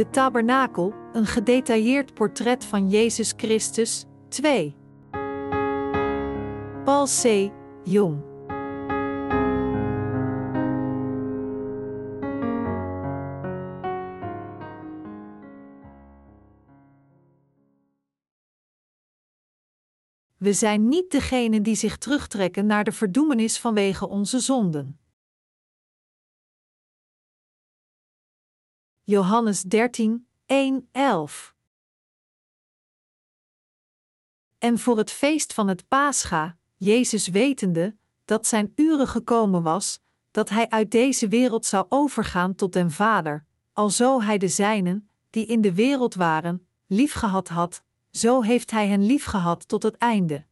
De tabernakel, een gedetailleerd portret van Jezus Christus, 2. Paul C. Jong. We zijn niet degenen die zich terugtrekken naar de verdoemenis vanwege onze zonden. Johannes 13, 1, 11. En voor het feest van het Pascha, Jezus wetende dat zijn uren gekomen was, dat hij uit deze wereld zou overgaan tot den Vader, alzo hij de zijnen, die in de wereld waren, liefgehad had, zo heeft hij hen liefgehad tot het einde.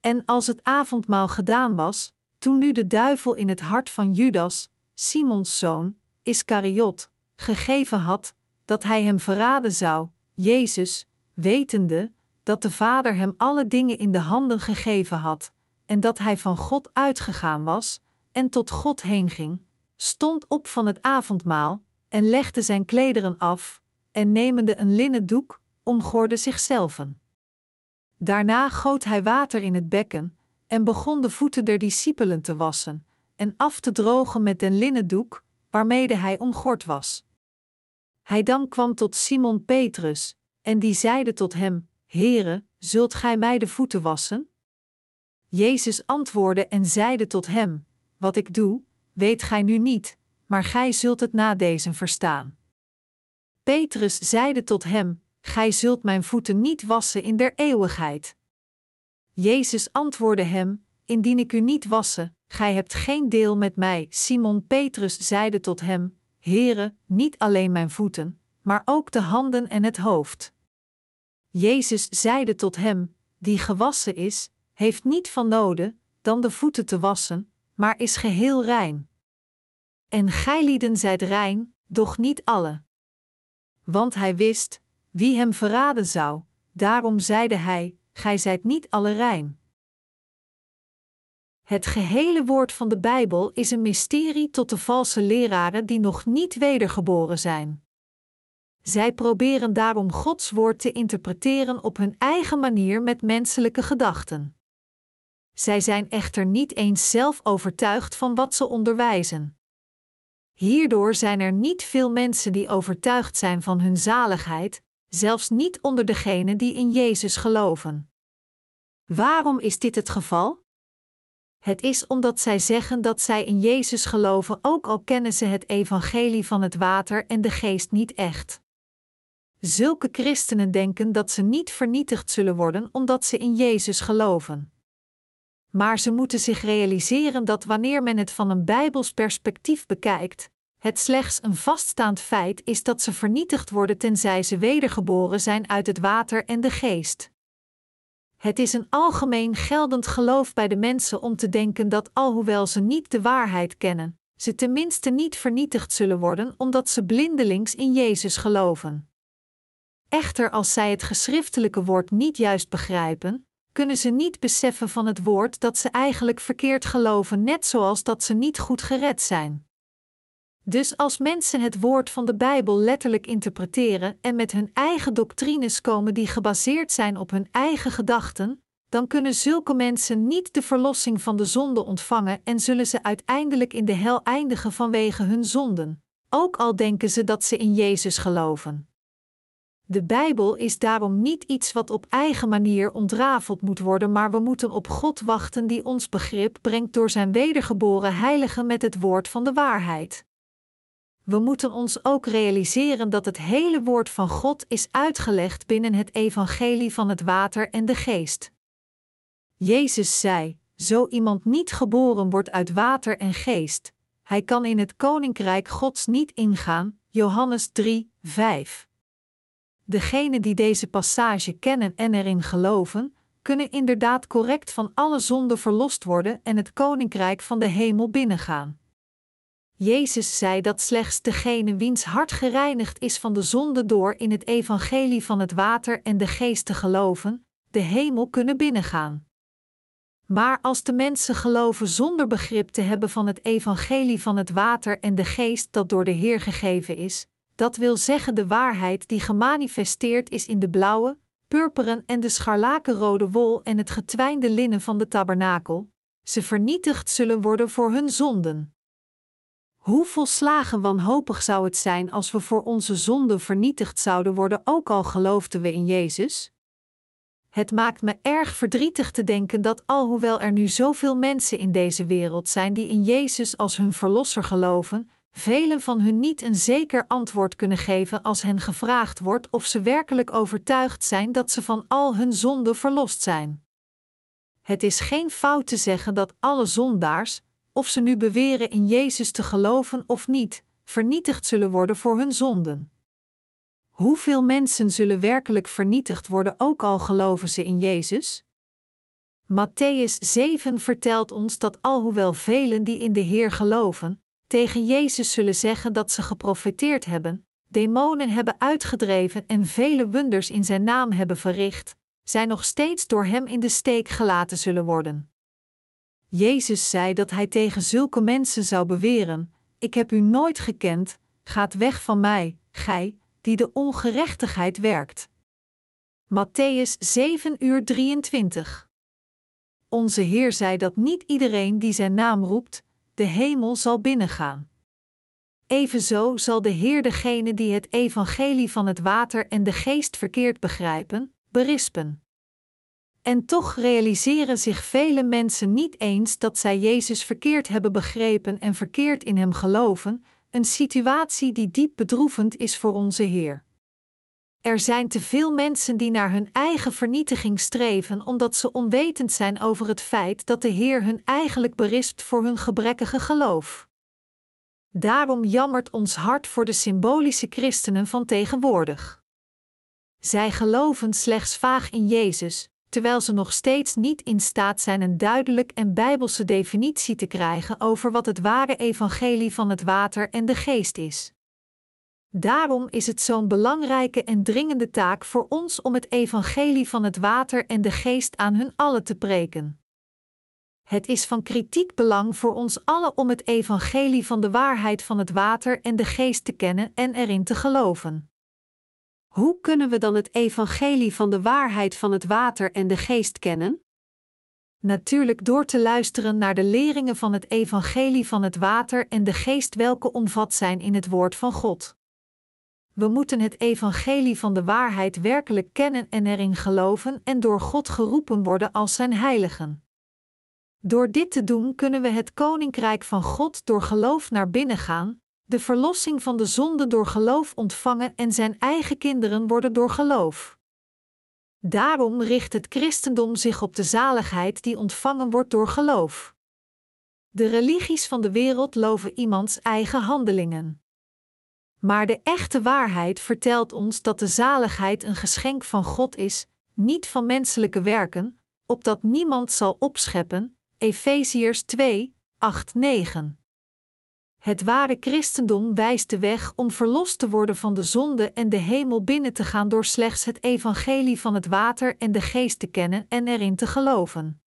En als het avondmaal gedaan was, toen nu de duivel in het hart van Judas, Simons zoon, Iscariot, gegeven had, dat hij hem verraden zou, Jezus, wetende dat de Vader hem alle dingen in de handen gegeven had, en dat hij van God uitgegaan was, en tot God heen ging, stond op van het avondmaal, en legde zijn klederen af, en nemende een linnen doek, omgorde zichzelven. Daarna goot hij water in het bekken, en begon de voeten der discipelen te wassen, en af te drogen met den linnen doek, waarmede hij omgord was. Hij dan kwam tot Simon Petrus, en die zeide tot hem: Heere, zult gij mij de voeten wassen? Jezus antwoordde en zeide tot hem: Wat ik doe, weet gij nu niet, maar gij zult het na deze verstaan. Petrus zeide tot hem: Gij zult mijn voeten niet wassen in der eeuwigheid. Jezus antwoordde hem: Indien ik u niet wassen, gij hebt geen deel met mij. Simon Petrus zeide tot hem: Heere, niet alleen mijn voeten, maar ook de handen en het hoofd. Jezus zeide tot hem: Die gewassen is, heeft niet van noden dan de voeten te wassen, maar is geheel rein. En gijlieden zijt rein, doch niet alle. Want hij wist wie hem verraden zou, daarom zeide hij: Gij zijt niet alle rein. Het gehele woord van de Bijbel is een mysterie tot de valse leraren die nog niet wedergeboren zijn. Zij proberen daarom Gods woord te interpreteren op hun eigen manier met menselijke gedachten. Zij zijn echter niet eens zelf overtuigd van wat ze onderwijzen. Hierdoor zijn er niet veel mensen die overtuigd zijn van hun zaligheid, zelfs niet onder degenen die in Jezus geloven. Waarom is dit het geval? Het is omdat zij zeggen dat zij in Jezus geloven, ook al kennen ze het evangelie van het water en de geest niet echt. Zulke christenen denken dat ze niet vernietigd zullen worden omdat ze in Jezus geloven. Maar ze moeten zich realiseren dat wanneer men het van een Bijbels perspectief bekijkt, het slechts een vaststaand feit is dat ze vernietigd worden tenzij ze wedergeboren zijn uit het water en de geest. Het is een algemeen geldend geloof bij de mensen om te denken dat alhoewel ze niet de waarheid kennen, ze tenminste niet vernietigd zullen worden omdat ze blindelings in Jezus geloven. Echter, als zij het geschriftelijke woord niet juist begrijpen, kunnen ze niet beseffen van het woord dat ze eigenlijk verkeerd geloven, net zoals dat ze niet goed gered zijn. Dus als mensen het woord van de Bijbel letterlijk interpreteren en met hun eigen doctrines komen die gebaseerd zijn op hun eigen gedachten, dan kunnen zulke mensen niet de verlossing van de zonde ontvangen en zullen ze uiteindelijk in de hel eindigen vanwege hun zonden, ook al denken ze dat ze in Jezus geloven. De Bijbel is daarom niet iets wat op eigen manier ontrafeld moet worden, maar we moeten op God wachten die ons begrip brengt door zijn wedergeboren heilige met het woord van de waarheid we moeten ons ook realiseren dat het hele woord van God is uitgelegd binnen het evangelie van het water en de geest. Jezus zei: Zo iemand niet geboren wordt uit water en geest, hij kan in het koninkrijk Gods niet ingaan. Johannes 3, 5. Degenen die deze passage kennen en erin geloven, kunnen inderdaad correct van alle zonden verlost worden en het koninkrijk van de hemel binnengaan. Jezus zei dat slechts degene wiens hart gereinigd is van de zonde door in het evangelie van het water en de geest te geloven, de hemel kunnen binnengaan. Maar als de mensen geloven zonder begrip te hebben van het evangelie van het water en de geest dat door de Heer gegeven is, dat wil zeggen de waarheid die gemanifesteerd is in de blauwe, purperen en de scharlakenrode wol en het getwijnde linnen van de tabernakel, ze vernietigd zullen worden voor hun zonden. Hoe volslagen wanhopig zou het zijn als we voor onze zonden vernietigd zouden worden, ook al geloofden we in Jezus? Het maakt me erg verdrietig te denken dat alhoewel er nu zoveel mensen in deze wereld zijn die in Jezus als hun verlosser geloven, velen van hun niet een zeker antwoord kunnen geven als hen gevraagd wordt of ze werkelijk overtuigd zijn dat ze van al hun zonden verlost zijn. Het is geen fout te zeggen dat alle zondaars, of ze nu beweren in Jezus te geloven of niet, vernietigd zullen worden voor hun zonden. Hoeveel mensen zullen werkelijk vernietigd worden, ook al geloven ze in Jezus? Matthäus 7 vertelt ons dat alhoewel velen die in de Heer geloven, tegen Jezus zullen zeggen dat ze geprofeteerd hebben, demonen hebben uitgedreven en vele wonders in zijn naam hebben verricht, zij nog steeds door hem in de steek gelaten zullen worden. Jezus zei dat hij tegen zulke mensen zou beweren: Ik heb u nooit gekend, gaat weg van mij, gij, die de ongerechtigheid werkt. Matthäus 7 uur 23. Onze Heer zei dat niet iedereen die zijn naam roept, de hemel zal binnengaan. Evenzo zal de Heer degene die het evangelie van het water en de geest verkeerd begrijpen, berispen. En toch realiseren zich vele mensen niet eens dat zij Jezus verkeerd hebben begrepen en verkeerd in Hem geloven, een situatie die diep bedroevend is voor onze Heer. Er zijn te veel mensen die naar hun eigen vernietiging streven omdat ze onwetend zijn over het feit dat de Heer hun eigenlijk berispt voor hun gebrekkige geloof. Daarom jammert ons hart voor de symbolische christenen van tegenwoordig. Zij geloven slechts vaag in Jezus, terwijl ze nog steeds niet in staat zijn een duidelijk en bijbelse definitie te krijgen over wat het ware evangelie van het water en de geest is. Daarom is het zo'n belangrijke en dringende taak voor ons om het evangelie van het water en de geest aan hun allen te preken. Het is van kritiek belang voor ons allen om het evangelie van de waarheid van het water en de geest te kennen en erin te geloven. Hoe kunnen we dan het evangelie van de waarheid van het water en de geest kennen? Natuurlijk door te luisteren naar de leringen van het evangelie van het water en de geest welke omvat zijn in het woord van God. We moeten het evangelie van de waarheid werkelijk kennen en erin geloven en door God geroepen worden als zijn heiligen. Door dit te doen kunnen we het koninkrijk van God door geloof naar binnen gaan, de verlossing van de zonde door geloof ontvangen en zijn eigen kinderen worden door geloof. Daarom richt het christendom zich op de zaligheid die ontvangen wordt door geloof. De religies van de wereld loven iemands eigen handelingen. Maar de echte waarheid vertelt ons dat de zaligheid een geschenk van God is, niet van menselijke werken, opdat niemand zal opscheppen. Efeziërs 2, 8, 9. Het ware christendom wijst de weg om verlost te worden van de zonde en de hemel binnen te gaan door slechts het evangelie van het water en de geest te kennen en erin te geloven.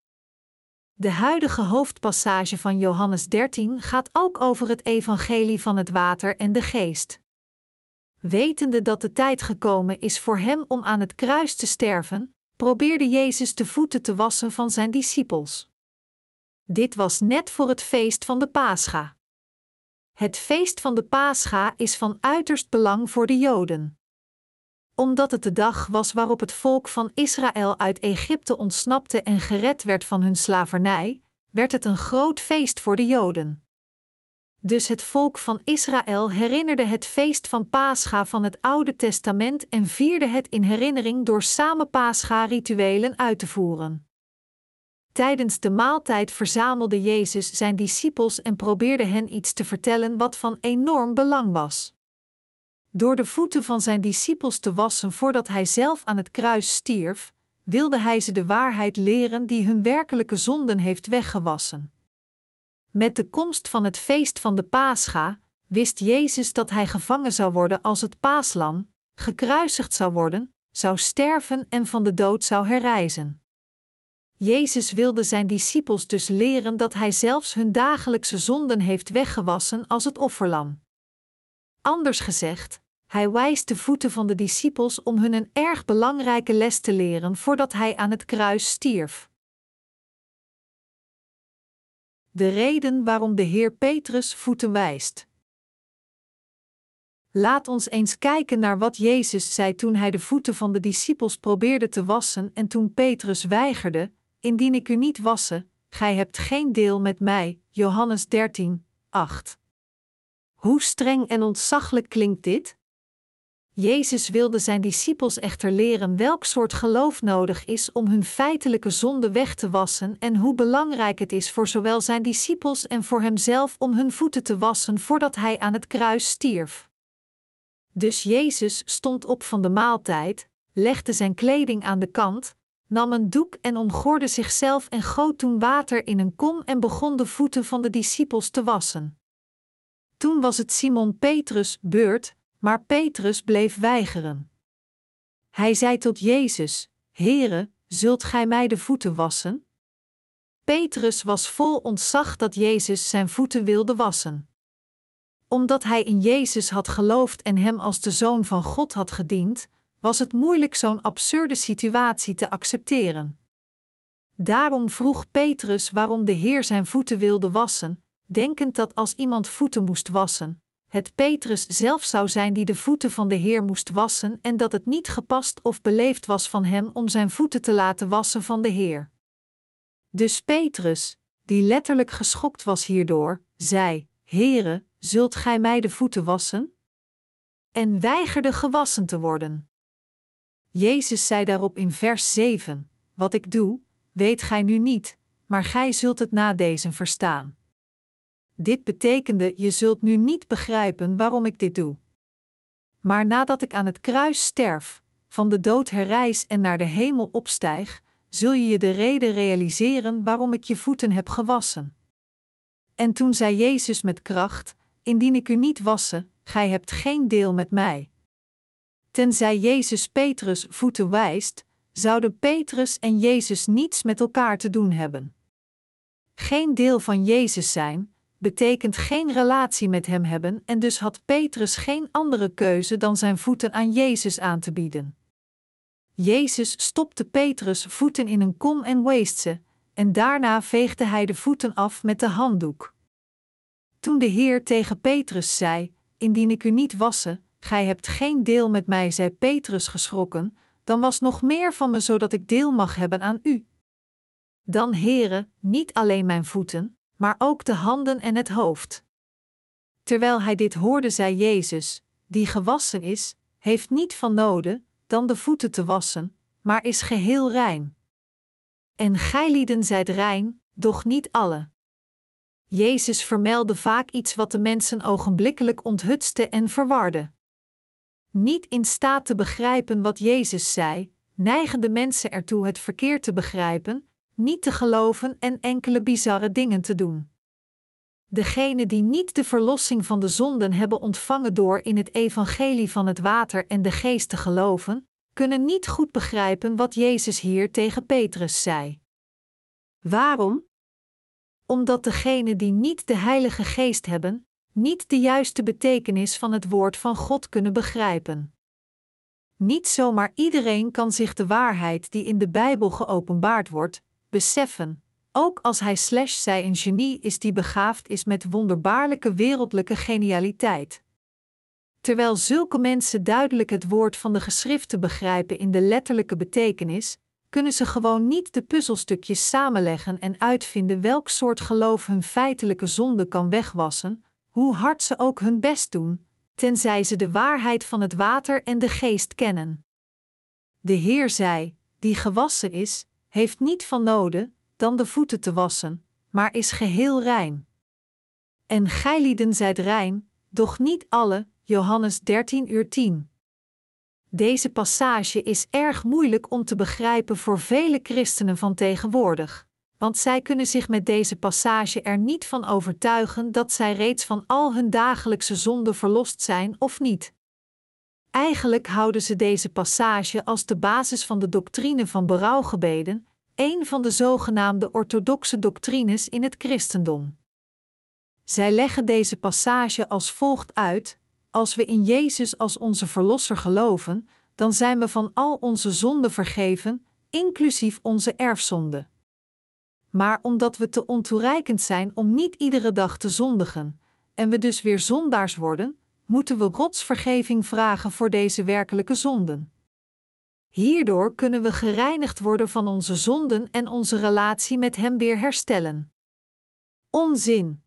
De huidige hoofdpassage van Johannes 13 gaat ook over het evangelie van het water en de geest. Wetende dat de tijd gekomen is voor hem om aan het kruis te sterven, probeerde Jezus de voeten te wassen van zijn discipels. Dit was net voor het feest van de Pascha. Het feest van de Pascha is van uiterst belang voor de Joden. Omdat het de dag was waarop het volk van Israël uit Egypte ontsnapte en gered werd van hun slavernij, werd het een groot feest voor de Joden. Dus het volk van Israël herinnerde het feest van Pascha van het Oude Testament en vierde het in herinnering door samen Pascha-rituelen uit te voeren. Tijdens de maaltijd verzamelde Jezus zijn discipels en probeerde hen iets te vertellen wat van enorm belang was. Door de voeten van zijn discipels te wassen voordat hij zelf aan het kruis stierf, wilde hij ze de waarheid leren die hun werkelijke zonden heeft weggewassen. Met de komst van het feest van de Pascha wist Jezus dat hij gevangen zou worden als het paaslam, gekruisigd zou worden, zou sterven en van de dood zou herrijzen. Jezus wilde zijn discipels dus leren dat hij zelfs hun dagelijkse zonden heeft weggewassen als het offerlam. Anders gezegd, Hij wijst de voeten van de discipels om hun een erg belangrijke les te leren voordat hij aan het kruis stierf. De reden waarom de Heer Petrus voeten wijst. Laat ons eens kijken naar wat Jezus zei toen hij de voeten van de discipels probeerde te wassen en toen Petrus weigerde: Indien ik u niet wassen, gij hebt geen deel met mij. Johannes 13, 8. Hoe streng en ontzaglijk klinkt dit? Jezus wilde zijn discipels echter leren welk soort geloof nodig is om hun feitelijke zonde weg te wassen en hoe belangrijk het is voor zowel zijn discipels en voor hemzelf om hun voeten te wassen voordat hij aan het kruis stierf. Dus Jezus stond op van de maaltijd, legde zijn kleding aan de kant, nam een doek en omgorde zichzelf en goot toen water in een kom en begon de voeten van de discipels te wassen. Toen was het Simon Petrus' beurt, maar Petrus bleef weigeren. Hij zei tot Jezus: Heere, zult gij mij de voeten wassen? Petrus was vol ontzag dat Jezus zijn voeten wilde wassen. Omdat hij in Jezus had geloofd en hem als de zoon van God had gediend, was het moeilijk zo'n absurde situatie te accepteren. Daarom vroeg Petrus waarom de Heer zijn voeten wilde wassen, denkend dat als iemand voeten moest wassen, het Petrus zelf zou zijn die de voeten van de Heer moest wassen en dat het niet gepast of beleefd was van hem om zijn voeten te laten wassen van de Heer. Dus Petrus, die letterlijk geschokt was hierdoor, zei: Heere, zult gij mij de voeten wassen? En weigerde gewassen te worden. Jezus zei daarop in vers 7: Wat ik doe, weet gij nu niet, maar gij zult het na deze verstaan. Dit betekende: Je zult nu niet begrijpen waarom ik dit doe. Maar nadat ik aan het kruis sterf, van de dood herrijs en naar de hemel opstijg, zul je je de reden realiseren waarom ik je voeten heb gewassen. En toen zei Jezus met kracht: Indien ik u niet wassen, gij hebt geen deel met mij. Tenzij Jezus Petrus voeten wijst, zouden Petrus en Jezus niets met elkaar te doen hebben. Geen deel van Jezus zijn, betekent geen relatie met Hem hebben en dus had Petrus geen andere keuze dan zijn voeten aan Jezus aan te bieden. Jezus stopte Petrus voeten in een kom en weest ze, en daarna veegde hij de voeten af met de handdoek. Toen de Heer tegen Petrus zei: Indien ik u niet wassen, gij hebt geen deel met mij, zei Petrus geschrokken, dan was nog meer van me zodat ik deel mag hebben aan u. Dan, Heere, niet alleen mijn voeten, maar ook de handen en het hoofd. Terwijl hij dit hoorde, zei Jezus: Die gewassen is, heeft niet van noden dan de voeten te wassen, maar is geheel rein. En gijlieden zijt rein, doch niet alle. Jezus vermeldde vaak iets wat de mensen ogenblikkelijk onthutste en verwarde. Niet in staat te begrijpen wat Jezus zei, neigen de mensen ertoe het verkeerd te begrijpen, niet te geloven en enkele bizarre dingen te doen. Degenen die niet de verlossing van de zonden hebben ontvangen door in het evangelie van het water en de geest te geloven, kunnen niet goed begrijpen wat Jezus hier tegen Petrus zei. Waarom? Omdat degenen die niet de Heilige Geest hebben, niet de juiste betekenis van het woord van God kunnen begrijpen. Niet zomaar iedereen kan zich de waarheid die in de Bijbel geopenbaard wordt, beseffen, ook als hij slash zij een genie is die begaafd is met wonderbaarlijke wereldlijke genialiteit. Terwijl zulke mensen duidelijk het woord van de geschriften begrijpen in de letterlijke betekenis, kunnen ze gewoon niet de puzzelstukjes samenleggen en uitvinden welk soort geloof hun feitelijke zonde kan wegwassen, hoe hard ze ook hun best doen, tenzij ze de waarheid van het water en de geest kennen. De Heer zei: Die gewassen is, heeft niet van noden dan de voeten te wassen, maar is geheel rein. En gijlieden zijt rein, doch niet alle, Johannes 13 uur 10. Deze passage is erg moeilijk om te begrijpen voor vele christenen van tegenwoordig, want zij kunnen zich met deze passage er niet van overtuigen dat zij reeds van al hun dagelijkse zonden verlost zijn of niet. Eigenlijk houden ze deze passage als de basis van de doctrine van berouwgebeden, een van de zogenaamde orthodoxe doctrines in het christendom. Zij leggen deze passage als volgt uit: als we in Jezus als onze Verlosser geloven, dan zijn we van al onze zonden vergeven, inclusief onze erfzonde. Maar omdat we te ontoereikend zijn om niet iedere dag te zondigen, en we dus weer zondaars worden, moeten we Gods vergeving vragen voor deze werkelijke zonden. Hierdoor kunnen we gereinigd worden van onze zonden en onze relatie met Hem weer herstellen. Onzin.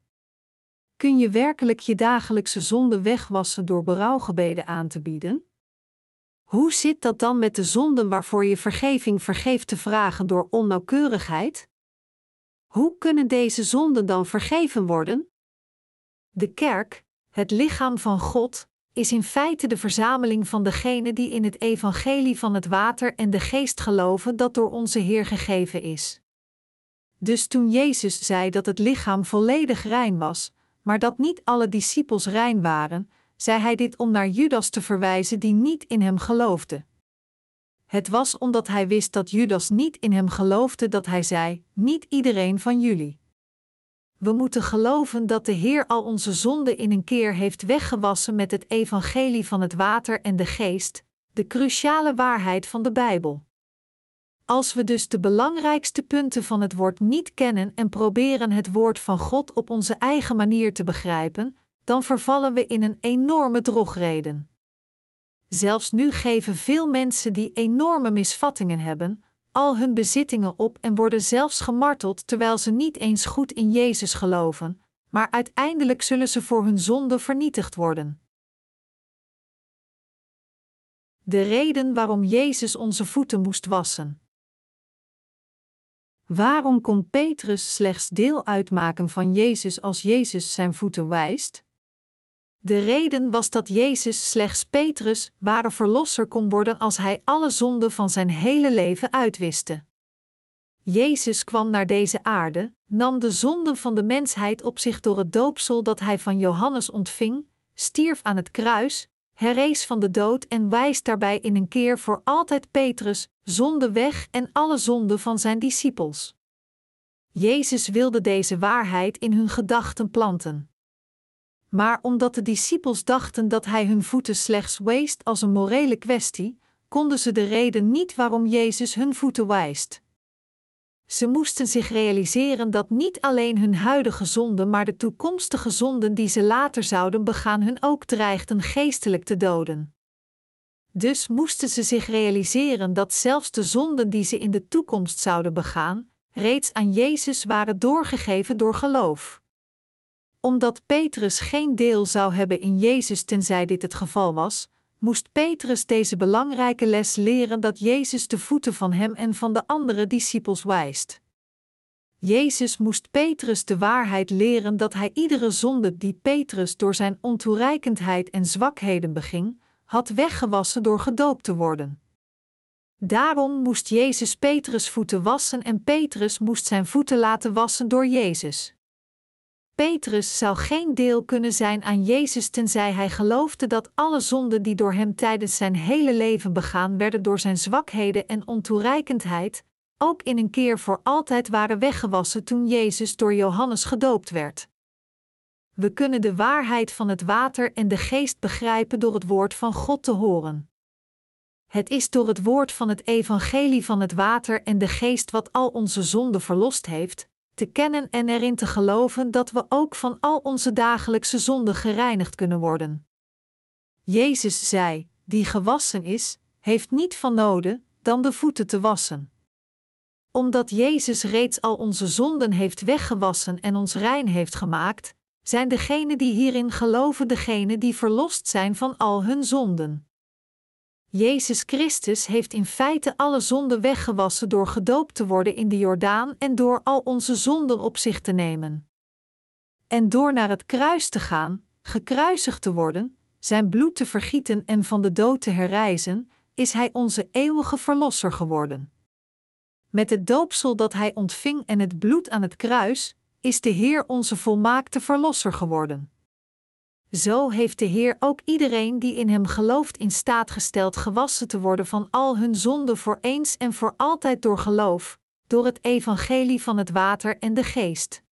Kun je werkelijk je dagelijkse zonde wegwassen door berouwgebeden aan te bieden? Hoe zit dat dan met de zonden waarvoor je vergeving vergeeft te vragen door onnauwkeurigheid? Hoe kunnen deze zonden dan vergeven worden? De kerk, het lichaam van God, is in feite de verzameling van degenen die in het evangelie van het water en de geest geloven dat door onze Heer gegeven is. Dus toen Jezus zei dat het lichaam volledig rein was, maar dat niet alle discipels rein waren, zei hij dit om naar Judas te verwijzen die niet in hem geloofde. Het was omdat hij wist dat Judas niet in hem geloofde dat hij zei: Niet iedereen van jullie. We moeten geloven dat de Heer al onze zonden in een keer heeft weggewassen met het evangelie van het water en de geest, de cruciale waarheid van de Bijbel. Als we dus de belangrijkste punten van het woord niet kennen en proberen het woord van God op onze eigen manier te begrijpen, dan vervallen we in een enorme drogreden. Zelfs nu geven veel mensen die enorme misvattingen hebben, al hun bezittingen op en worden zelfs gemarteld terwijl ze niet eens goed in Jezus geloven, maar uiteindelijk zullen ze voor hun zonde vernietigd worden. De reden waarom Jezus onze voeten moest wassen. Waarom kon Petrus slechts deel uitmaken van Jezus als Jezus zijn voeten wijst? De reden was dat Jezus slechts Petrus ware verlosser kon worden als hij alle zonden van zijn hele leven uitwiste. Jezus kwam naar deze aarde, nam de zonden van de mensheid op zich door het doopsel dat hij van Johannes ontving, stierf aan het kruis, herrees van de dood en wijst daarbij in een keer voor altijd Petrus, zonde weg en alle zonden van zijn discipels. Jezus wilde deze waarheid in hun gedachten planten. Maar omdat de discipels dachten dat hij hun voeten slechts weest als een morele kwestie, konden ze de reden niet waarom Jezus hun voeten wijst. Ze moesten zich realiseren dat niet alleen hun huidige zonden, maar de toekomstige zonden die ze later zouden begaan, hun ook dreigden geestelijk te doden. Dus moesten ze zich realiseren dat zelfs de zonden die ze in de toekomst zouden begaan, reeds aan Jezus waren doorgegeven door geloof omdat Petrus geen deel zou hebben in Jezus tenzij dit het geval was, moest Petrus deze belangrijke les leren dat Jezus de voeten van hem en van de andere discipels wijst. Jezus moest Petrus de waarheid leren dat hij iedere zonde die Petrus door zijn ontoereikendheid en zwakheden beging, had weggewassen door gedoopt te worden. Daarom moest Jezus Petrus voeten wassen en Petrus moest zijn voeten laten wassen door Jezus. Petrus zou geen deel kunnen zijn aan Jezus tenzij hij geloofde dat alle zonden die door hem tijdens zijn hele leven begaan werden door zijn zwakheden en ontoereikendheid, ook in een keer voor altijd waren weggewassen toen Jezus door Johannes gedoopt werd. We kunnen de waarheid van het water en de geest begrijpen door het woord van God te horen. Het is door het woord van het evangelie van het water en de geest wat al onze zonden verlost heeft, te kennen en erin te geloven dat we ook van al onze dagelijkse zonden gereinigd kunnen worden. Jezus zei: Die gewassen is, heeft niet van noden dan de voeten te wassen. Omdat Jezus reeds al onze zonden heeft weggewassen en ons rein heeft gemaakt, zijn degenen die hierin geloven degenen die verlost zijn van al hun zonden. Jezus Christus heeft in feite alle zonden weggewassen door gedoopt te worden in de Jordaan en door al onze zonden op zich te nemen. En door naar het kruis te gaan, gekruisigd te worden, zijn bloed te vergieten en van de dood te herrijzen, is Hij onze eeuwige Verlosser geworden. Met het doopsel dat Hij ontving en het bloed aan het kruis, is de Heer onze volmaakte Verlosser geworden. Zo heeft de Heer ook iedereen die in Hem gelooft in staat gesteld gewassen te worden van al hun zonden voor eens en voor altijd door geloof, door het evangelie van het water en de geest.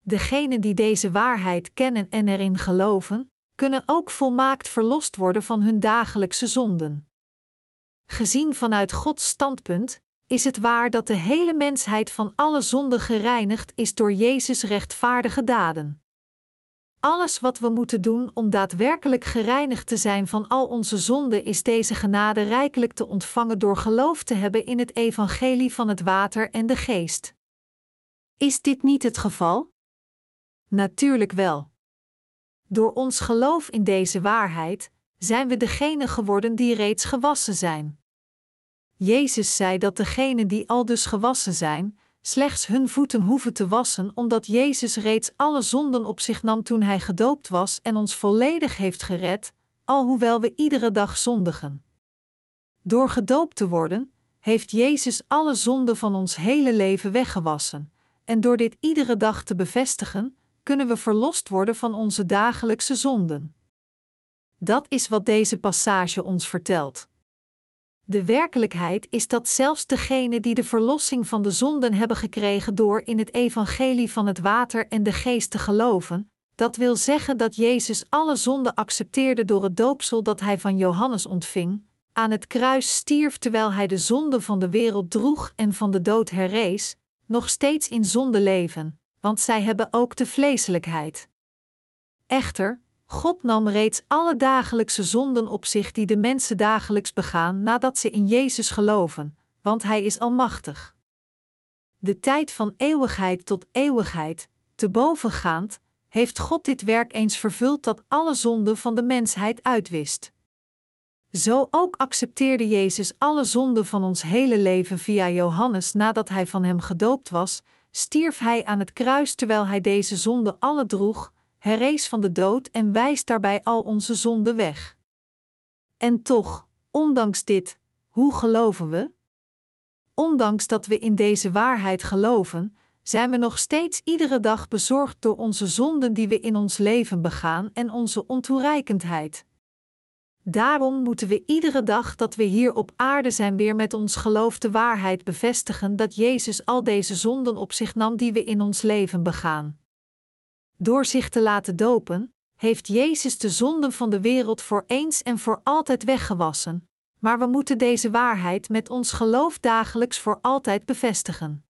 Degenen die deze waarheid kennen en erin geloven, kunnen ook volmaakt verlost worden van hun dagelijkse zonden. Gezien vanuit Gods standpunt is het waar dat de hele mensheid van alle zonden gereinigd is door Jezus' rechtvaardige daden. Alles wat we moeten doen om daadwerkelijk gereinigd te zijn van al onze zonden is deze genade rijkelijk te ontvangen door geloof te hebben in het evangelie van het water en de geest. Is dit niet het geval? Natuurlijk wel. Door ons geloof in deze waarheid zijn we degene geworden die reeds gewassen zijn. Jezus zei dat degenen die al dus gewassen zijn, slechts hun voeten hoeven te wassen, omdat Jezus reeds alle zonden op zich nam toen hij gedoopt was en ons volledig heeft gered, alhoewel we iedere dag zondigen. Door gedoopt te worden, heeft Jezus alle zonden van ons hele leven weggewassen, en door dit iedere dag te bevestigen, kunnen we verlost worden van onze dagelijkse zonden. Dat is wat deze passage ons vertelt. De werkelijkheid is dat zelfs degenen die de verlossing van de zonden hebben gekregen door in het evangelie van het water en de geest te geloven, dat wil zeggen dat Jezus alle zonden accepteerde door het doopsel dat hij van Johannes ontving, aan het kruis stierf terwijl hij de zonde van de wereld droeg en van de dood herrees, nog steeds in zonde leven, want zij hebben ook de vleeselijkheid. Echter, God nam reeds alle dagelijkse zonden op zich die de mensen dagelijks begaan nadat ze in Jezus geloven, want Hij is almachtig. De tijd van eeuwigheid tot eeuwigheid, te bovengaand, heeft God dit werk eens vervuld dat alle zonden van de mensheid uitwist. Zo ook accepteerde Jezus alle zonden van ons hele leven via Johannes nadat hij van hem gedoopt was, stierf hij aan het kruis terwijl hij deze zonden alle droeg, herrees van de dood en wijst daarbij al onze zonden weg. En toch, ondanks dit, hoe geloven we? Ondanks dat we in deze waarheid geloven, zijn we nog steeds iedere dag bezorgd door onze zonden die we in ons leven begaan en onze ontoereikendheid. Daarom moeten we iedere dag dat we hier op aarde zijn weer met ons geloof de waarheid bevestigen dat Jezus al deze zonden op zich nam die we in ons leven begaan. Door zich te laten dopen, heeft Jezus de zonden van de wereld voor eens en voor altijd weggewassen, maar we moeten deze waarheid met ons geloof dagelijks voor altijd bevestigen.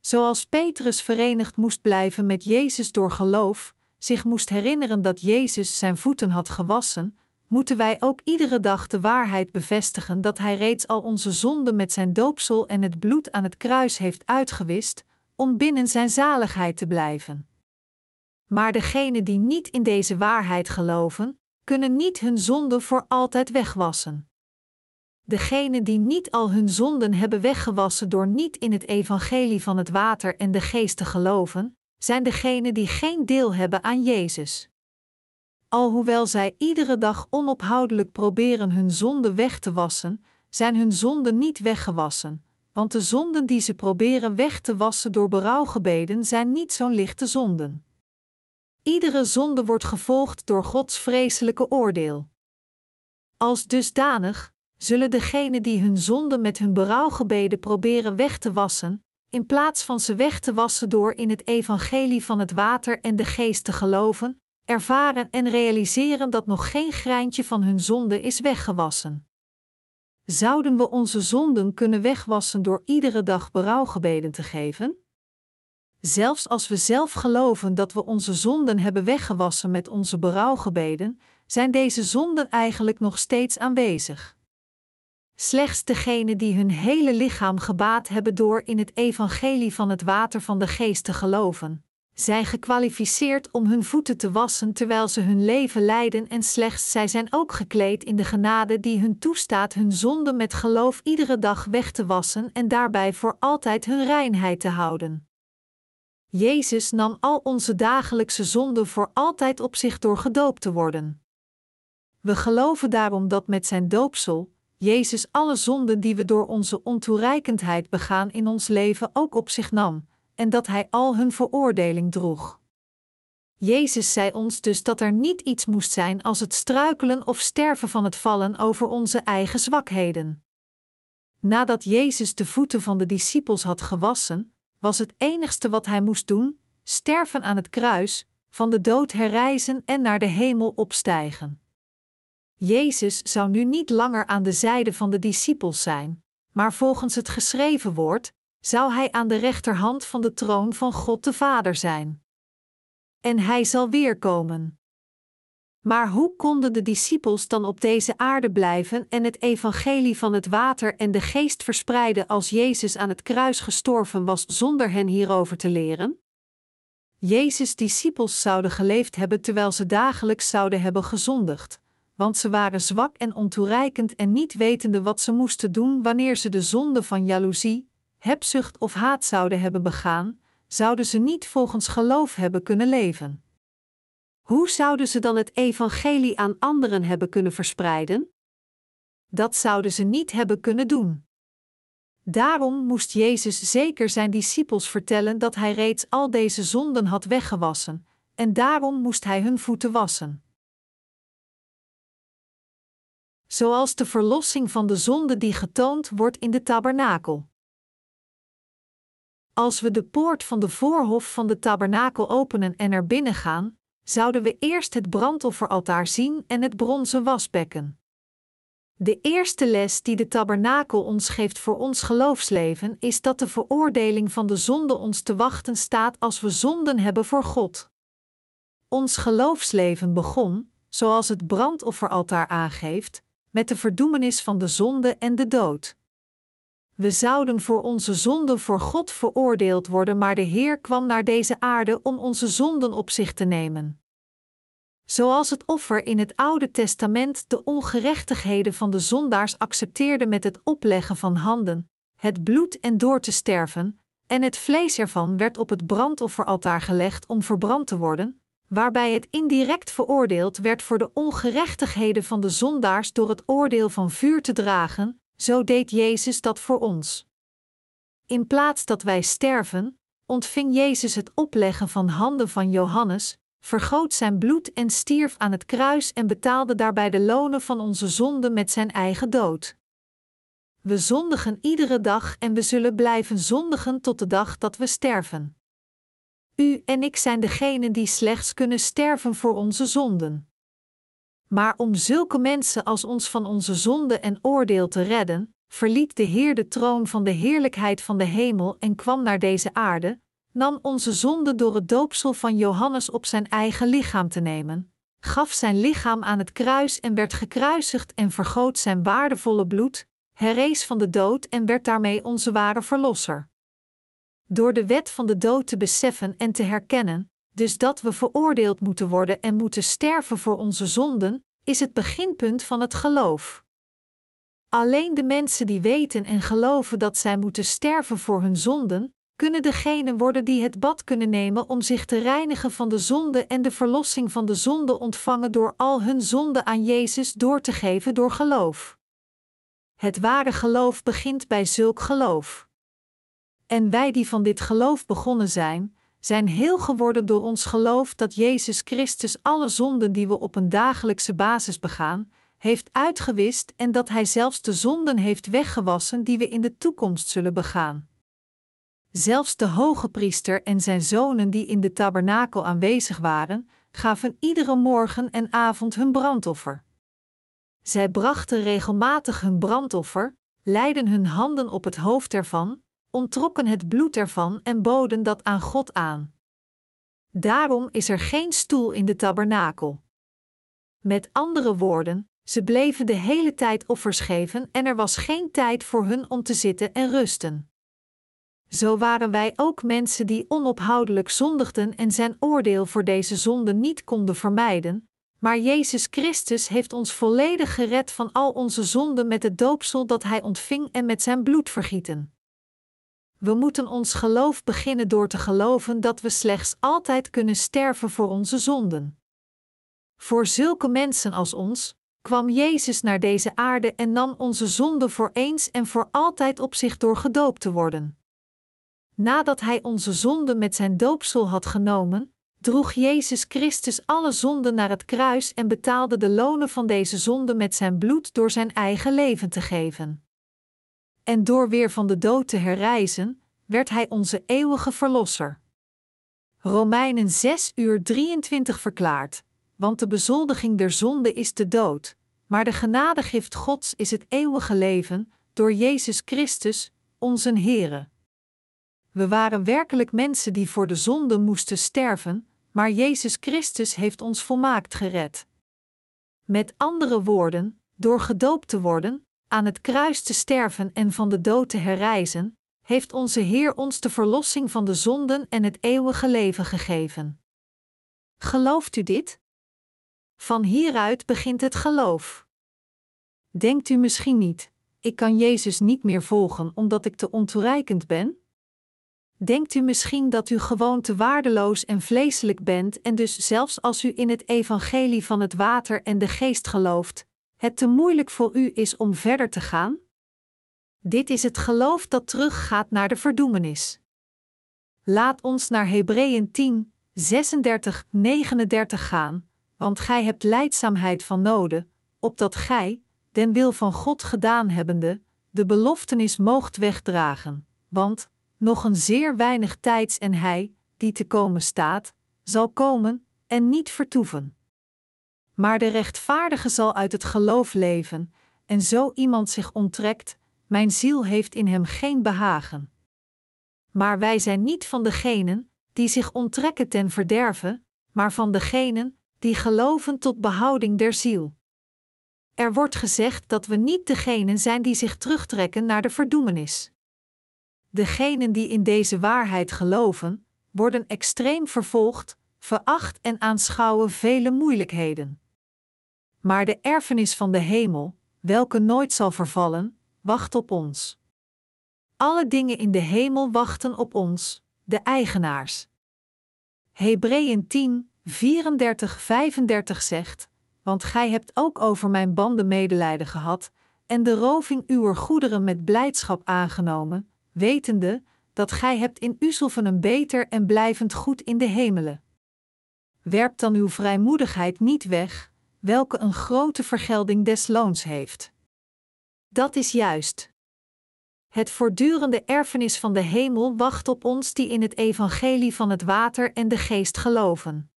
Zoals Petrus verenigd moest blijven met Jezus door geloof, zich moest herinneren dat Jezus zijn voeten had gewassen, moeten wij ook iedere dag de waarheid bevestigen dat Hij reeds al onze zonden met zijn doopsel en het bloed aan het kruis heeft uitgewist, om binnen zijn zaligheid te blijven. Maar degenen die niet in deze waarheid geloven, kunnen niet hun zonden voor altijd wegwassen. Degenen die niet al hun zonden hebben weggewassen door niet in het evangelie van het water en de geest te geloven, zijn degenen die geen deel hebben aan Jezus. Alhoewel zij iedere dag onophoudelijk proberen hun zonden weg te wassen, zijn hun zonden niet weggewassen, want de zonden die ze proberen weg te wassen door berouwgebeden zijn niet zo'n lichte zonden. Iedere zonde wordt gevolgd door Gods vreselijke oordeel. Als dusdanig zullen degenen die hun zonde met hun berouwgebeden proberen weg te wassen, in plaats van ze weg te wassen door in het evangelie van het water en de geest te geloven, ervaren en realiseren dat nog geen greintje van hun zonde is weggewassen. Zouden we onze zonden kunnen wegwassen door iedere dag berouwgebeden te geven? Zelfs als we zelf geloven dat we onze zonden hebben weggewassen met onze berouwgebeden, zijn deze zonden eigenlijk nog steeds aanwezig. Slechts degenen die hun hele lichaam gebaat hebben door in het evangelie van het water van de geest te geloven, zijn gekwalificeerd om hun voeten te wassen terwijl ze hun leven leiden en slechts zij zijn ook gekleed in de genade die hun toestaat hun zonden met geloof iedere dag weg te wassen en daarbij voor altijd hun reinheid te houden. Jezus nam al onze dagelijkse zonden voor altijd op zich door gedoopt te worden. We geloven daarom dat met zijn doopsel Jezus alle zonden die we door onze ontoereikendheid begaan in ons leven ook op zich nam, en dat Hij al hun veroordeling droeg. Jezus zei ons dus dat er niet iets moest zijn als het struikelen of sterven van het vallen over onze eigen zwakheden. Nadat Jezus de voeten van de discipels had gewassen, was het enigste wat hij moest doen: sterven aan het kruis, van de dood herrijzen en naar de hemel opstijgen. Jezus zou nu niet langer aan de zijde van de discipels zijn, maar volgens het geschreven woord zou hij aan de rechterhand van de troon van God de Vader zijn. En hij zal weerkomen. Maar hoe konden de discipels dan op deze aarde blijven en het evangelie van het water en de geest verspreiden als Jezus aan het kruis gestorven was zonder hen hierover te leren? Jezus' discipels zouden geleefd hebben terwijl ze dagelijks zouden hebben gezondigd, want ze waren zwak en ontoereikend en niet wetende wat ze moesten doen wanneer ze de zonde van jaloezie, hebzucht of haat zouden hebben begaan, zouden ze niet volgens geloof hebben kunnen leven. Hoe zouden ze dan het evangelie aan anderen hebben kunnen verspreiden? Dat zouden ze niet hebben kunnen doen. Daarom moest Jezus zeker zijn discipels vertellen dat hij reeds al deze zonden had weggewassen, en daarom moest hij hun voeten wassen. Zoals de verlossing van de zonde die getoond wordt in de tabernakel. Als we de poort van de voorhof van de tabernakel openen en er binnen gaan, zouden we eerst het brandofferaltaar zien en het bronzen wasbekken. De eerste les die de tabernakel ons geeft voor ons geloofsleven is dat de veroordeling van de zonde ons te wachten staat als we zonden hebben voor God. Ons geloofsleven begon, zoals het brandofferaltaar aangeeft, met de verdoemenis van de zonde en de dood. We zouden voor onze zonden voor God veroordeeld worden, maar de Heer kwam naar deze aarde om onze zonden op zich te nemen. Zoals het offer in het Oude Testament de ongerechtigheden van de zondaars accepteerde met het opleggen van handen, het bloed en door te sterven, en het vlees ervan werd op het brandofferaltaar gelegd om verbrand te worden, waarbij het indirect veroordeeld werd voor de ongerechtigheden van de zondaars door het oordeel van vuur te dragen, zo deed Jezus dat voor ons. In plaats dat wij sterven, ontving Jezus het opleggen van handen van Johannes, vergoot zijn bloed en stierf aan het kruis en betaalde daarbij de lonen van onze zonden met zijn eigen dood. We zondigen iedere dag en we zullen blijven zondigen tot de dag dat we sterven. U en ik zijn degenen die slechts kunnen sterven voor onze zonden. Maar om zulke mensen als ons van onze zonde en oordeel te redden, verliet de Heer de troon van de heerlijkheid van de hemel en kwam naar deze aarde, nam onze zonde door het doopsel van Johannes op zijn eigen lichaam te nemen, gaf zijn lichaam aan het kruis en werd gekruisigd en vergoot zijn waardevolle bloed, herrees van de dood en werd daarmee onze ware verlosser. Door de wet van de dood te beseffen en te herkennen, dus dat we veroordeeld moeten worden en moeten sterven voor onze zonden, is het beginpunt van het geloof. Alleen de mensen die weten en geloven dat zij moeten sterven voor hun zonden, kunnen degenen worden die het bad kunnen nemen om zich te reinigen van de zonde en de verlossing van de zonde ontvangen door al hun zonden aan Jezus door te geven door geloof. Het ware geloof begint bij zulk geloof. En wij die van dit geloof begonnen zijn, zijn heel geworden door ons geloof dat Jezus Christus alle zonden die we op een dagelijkse basis begaan, heeft uitgewist en dat Hij zelfs de zonden heeft weggewassen die we in de toekomst zullen begaan. Zelfs de hoge priester en zijn zonen die in de tabernakel aanwezig waren, gaven iedere morgen en avond hun brandoffer. Zij brachten regelmatig hun brandoffer, leidden hun handen op het hoofd ervan, ontrokken het bloed ervan en boden dat aan God aan. Daarom is er geen stoel in de tabernakel. Met andere woorden, ze bleven de hele tijd offers geven en er was geen tijd voor hun om te zitten en rusten. Zo waren wij ook mensen die onophoudelijk zondigden en zijn oordeel voor deze zonde niet konden vermijden, maar Jezus Christus heeft ons volledig gered van al onze zonden met het doopsel dat Hij ontving en met zijn bloed vergieten. We moeten ons geloof beginnen door te geloven dat we slechts altijd kunnen sterven voor onze zonden. Voor zulke mensen als ons kwam Jezus naar deze aarde en nam onze zonden voor eens en voor altijd op zich door gedoopt te worden. Nadat hij onze zonden met zijn doopsel had genomen, droeg Jezus Christus alle zonden naar het kruis en betaalde de lonen van deze zonden met zijn bloed door zijn eigen leven te geven. En door weer van de dood te herrijzen, werd hij onze eeuwige verlosser. Romeinen 6 uur 23 verklaart, want de bezoldiging der zonde is de dood, maar de genadegift Gods is het eeuwige leven, door Jezus Christus, onze Heere. We waren werkelijk mensen die voor de zonde moesten sterven, maar Jezus Christus heeft ons volmaakt gered. Met andere woorden, door gedoopt te worden, aan het kruis te sterven en van de dood te herrijzen, heeft onze Heer ons de verlossing van de zonden en het eeuwige leven gegeven. Gelooft u dit? Van hieruit begint het geloof. Denkt u misschien niet, ik kan Jezus niet meer volgen omdat ik te ontoereikend ben? Denkt u misschien dat u gewoon te waardeloos en vleeselijk bent en dus zelfs als u in het evangelie van het water en de geest gelooft, het te moeilijk voor u is om verder te gaan? Dit is het geloof dat teruggaat naar de verdoemenis. Laat ons naar Hebreeën 10, 36, 39 gaan, want gij hebt leidzaamheid van noden, opdat gij, den wil van God gedaan hebbende, de beloftenis moogt wegdragen, want, nog een zeer weinig tijds en hij, die te komen staat, zal komen en niet vertoeven. Maar de rechtvaardige zal uit het geloof leven, en zo iemand zich onttrekt, mijn ziel heeft in hem geen behagen. Maar wij zijn niet van degenen die zich onttrekken ten verderven, maar van degenen die geloven tot behouding der ziel. Er wordt gezegd dat we niet degenen zijn die zich terugtrekken naar de verdoemenis. Degenen die in deze waarheid geloven, worden extreem vervolgd, veracht en aanschouwen vele moeilijkheden. Maar de erfenis van de hemel, welke nooit zal vervallen, wacht op ons. Alle dingen in de hemel wachten op ons, de eigenaars. Hebreeën 10, 34, 35 zegt: Want gij hebt ook over mijn banden medelijden gehad, en de roving uwer goederen met blijdschap aangenomen, wetende dat gij hebt in Uzelven een beter en blijvend goed in de hemelen. Werp dan uw vrijmoedigheid niet weg, welke een grote vergelding des loons heeft. Dat is juist. Het voortdurende erfenis van de hemel wacht op ons die in het evangelie van het water en de geest geloven.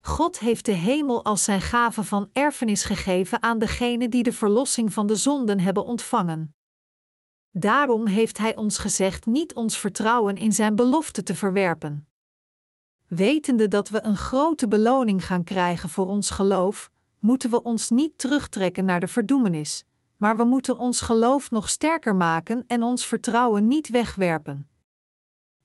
God heeft de hemel als zijn gave van erfenis gegeven aan degenen die de verlossing van de zonden hebben ontvangen. Daarom heeft Hij ons gezegd niet ons vertrouwen in Zijn belofte te verwerpen. Wetende dat we een grote beloning gaan krijgen voor ons geloof, moeten we ons niet terugtrekken naar de verdoemenis, maar we moeten ons geloof nog sterker maken en ons vertrouwen niet wegwerpen.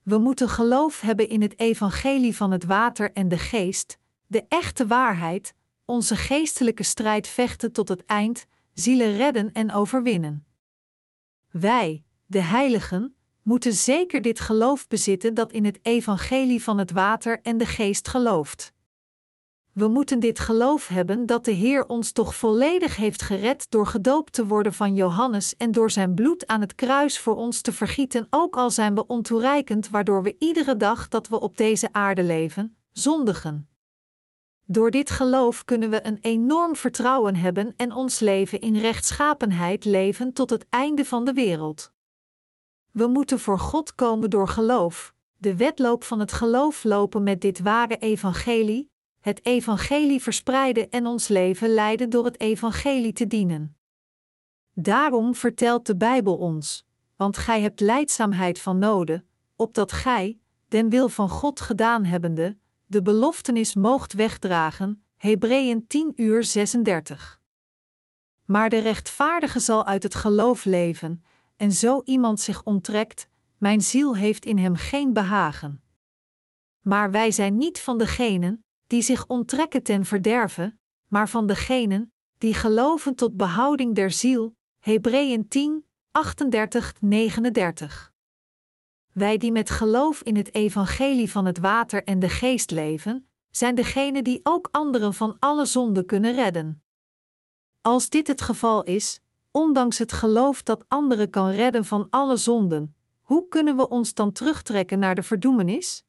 We moeten geloof hebben in het evangelie van het water en de geest, de echte waarheid, onze geestelijke strijd vechten tot het eind, zielen redden en overwinnen. Wij, de heiligen, moeten zeker dit geloof bezitten dat in het evangelie van het water en de geest gelooft. We moeten dit geloof hebben dat de Heer ons toch volledig heeft gered door gedoopt te worden van Johannes en door zijn bloed aan het kruis voor ons te vergieten, ook al zijn we ontoereikend, waardoor we iedere dag dat we op deze aarde leven, zondigen. Door dit geloof kunnen we een enorm vertrouwen hebben en ons leven in rechtschapenheid leven tot het einde van de wereld. We moeten voor God komen door geloof, de wedloop van het geloof lopen met dit ware evangelie, het evangelie verspreiden en ons leven leiden door het evangelie te dienen. Daarom vertelt de Bijbel ons, want gij hebt leidzaamheid van noden, opdat gij, den wil van God gedaan hebbende, de beloftenis moogt wegdragen, Hebreeën 10 uur 36. Maar de rechtvaardige zal uit het geloof leven, en zo iemand zich onttrekt, mijn ziel heeft in hem geen behagen. Maar wij zijn niet van degenen die zich onttrekken ten verderven, maar van degenen die geloven tot behouding der ziel, Hebreeën 10, 38, 39. Wij die met geloof in het evangelie van het water en de geest leven, zijn degenen die ook anderen van alle zonden kunnen redden. Als dit het geval is, ondanks het geloof dat anderen kan redden van alle zonden, hoe kunnen we ons dan terugtrekken naar de verdoemenis?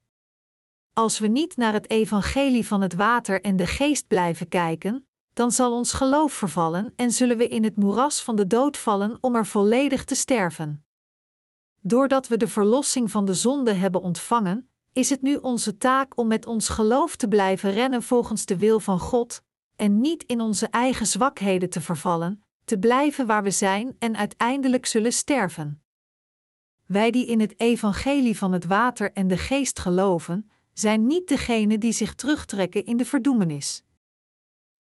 Als we niet naar het evangelie van het water en de geest blijven kijken, dan zal ons geloof vervallen en zullen we in het moeras van de dood vallen om er volledig te sterven. Doordat we de verlossing van de zonde hebben ontvangen, is het nu onze taak om met ons geloof te blijven rennen volgens de wil van God, en niet in onze eigen zwakheden te vervallen, te blijven waar we zijn en uiteindelijk zullen sterven. Wij die in het evangelie van het water en de geest geloven, zijn niet degenen die zich terugtrekken in de verdoemenis.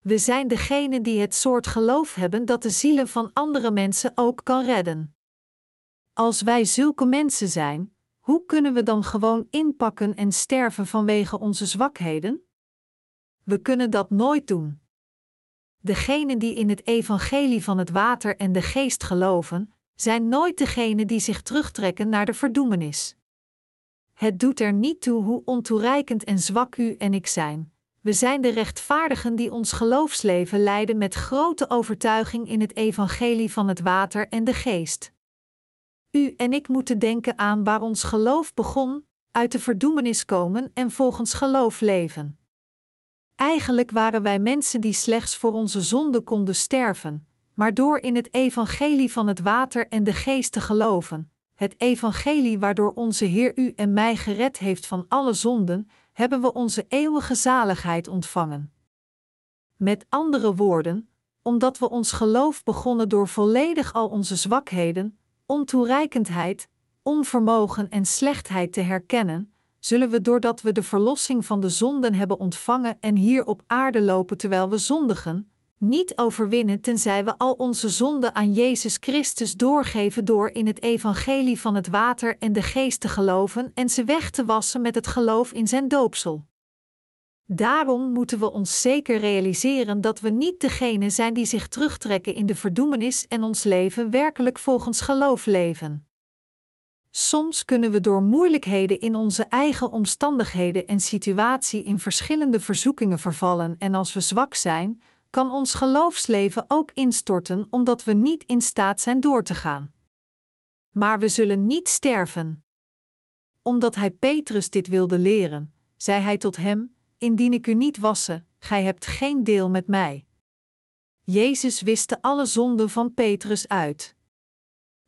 We zijn degenen die het soort geloof hebben dat de zielen van andere mensen ook kan redden. Als wij zulke mensen zijn, hoe kunnen we dan gewoon inpakken en sterven vanwege onze zwakheden? We kunnen dat nooit doen. Degenen die in het evangelie van het water en de geest geloven, zijn nooit degenen die zich terugtrekken naar de verdoemenis. Het doet er niet toe hoe ontoereikend en zwak u en ik zijn. We zijn de rechtvaardigen die ons geloofsleven leiden met grote overtuiging in het evangelie van het water en de geest. U en ik moeten denken aan waar ons geloof begon, uit de verdoemenis komen en volgens geloof leven. Eigenlijk waren wij mensen die slechts voor onze zonde konden sterven, maar door in het evangelie van het water en de geest te geloven, het evangelie waardoor onze Heer u en mij gered heeft van alle zonden, hebben we onze eeuwige zaligheid ontvangen. Met andere woorden, omdat we ons geloof begonnen door volledig al onze zwakheden, ontoereikendheid, onvermogen en slechtheid te herkennen, zullen we doordat we de verlossing van de zonden hebben ontvangen en hier op aarde lopen terwijl we zondigen, niet overwinnen tenzij we al onze zonden aan Jezus Christus doorgeven door in het evangelie van het water en de geest te geloven en ze weg te wassen met het geloof in zijn doopsel. Daarom moeten we ons zeker realiseren dat we niet degene zijn die zich terugtrekken in de verdoemenis en ons leven werkelijk volgens geloof leven. Soms kunnen we door moeilijkheden in onze eigen omstandigheden en situatie in verschillende verzoekingen vervallen en als we zwak zijn, kan ons geloofsleven ook instorten omdat we niet in staat zijn door te gaan. Maar we zullen niet sterven. Omdat hij Petrus dit wilde leren, zei hij tot hem: Indien ik u niet wassen, gij hebt geen deel met mij. Jezus wiste alle zonden van Petrus uit.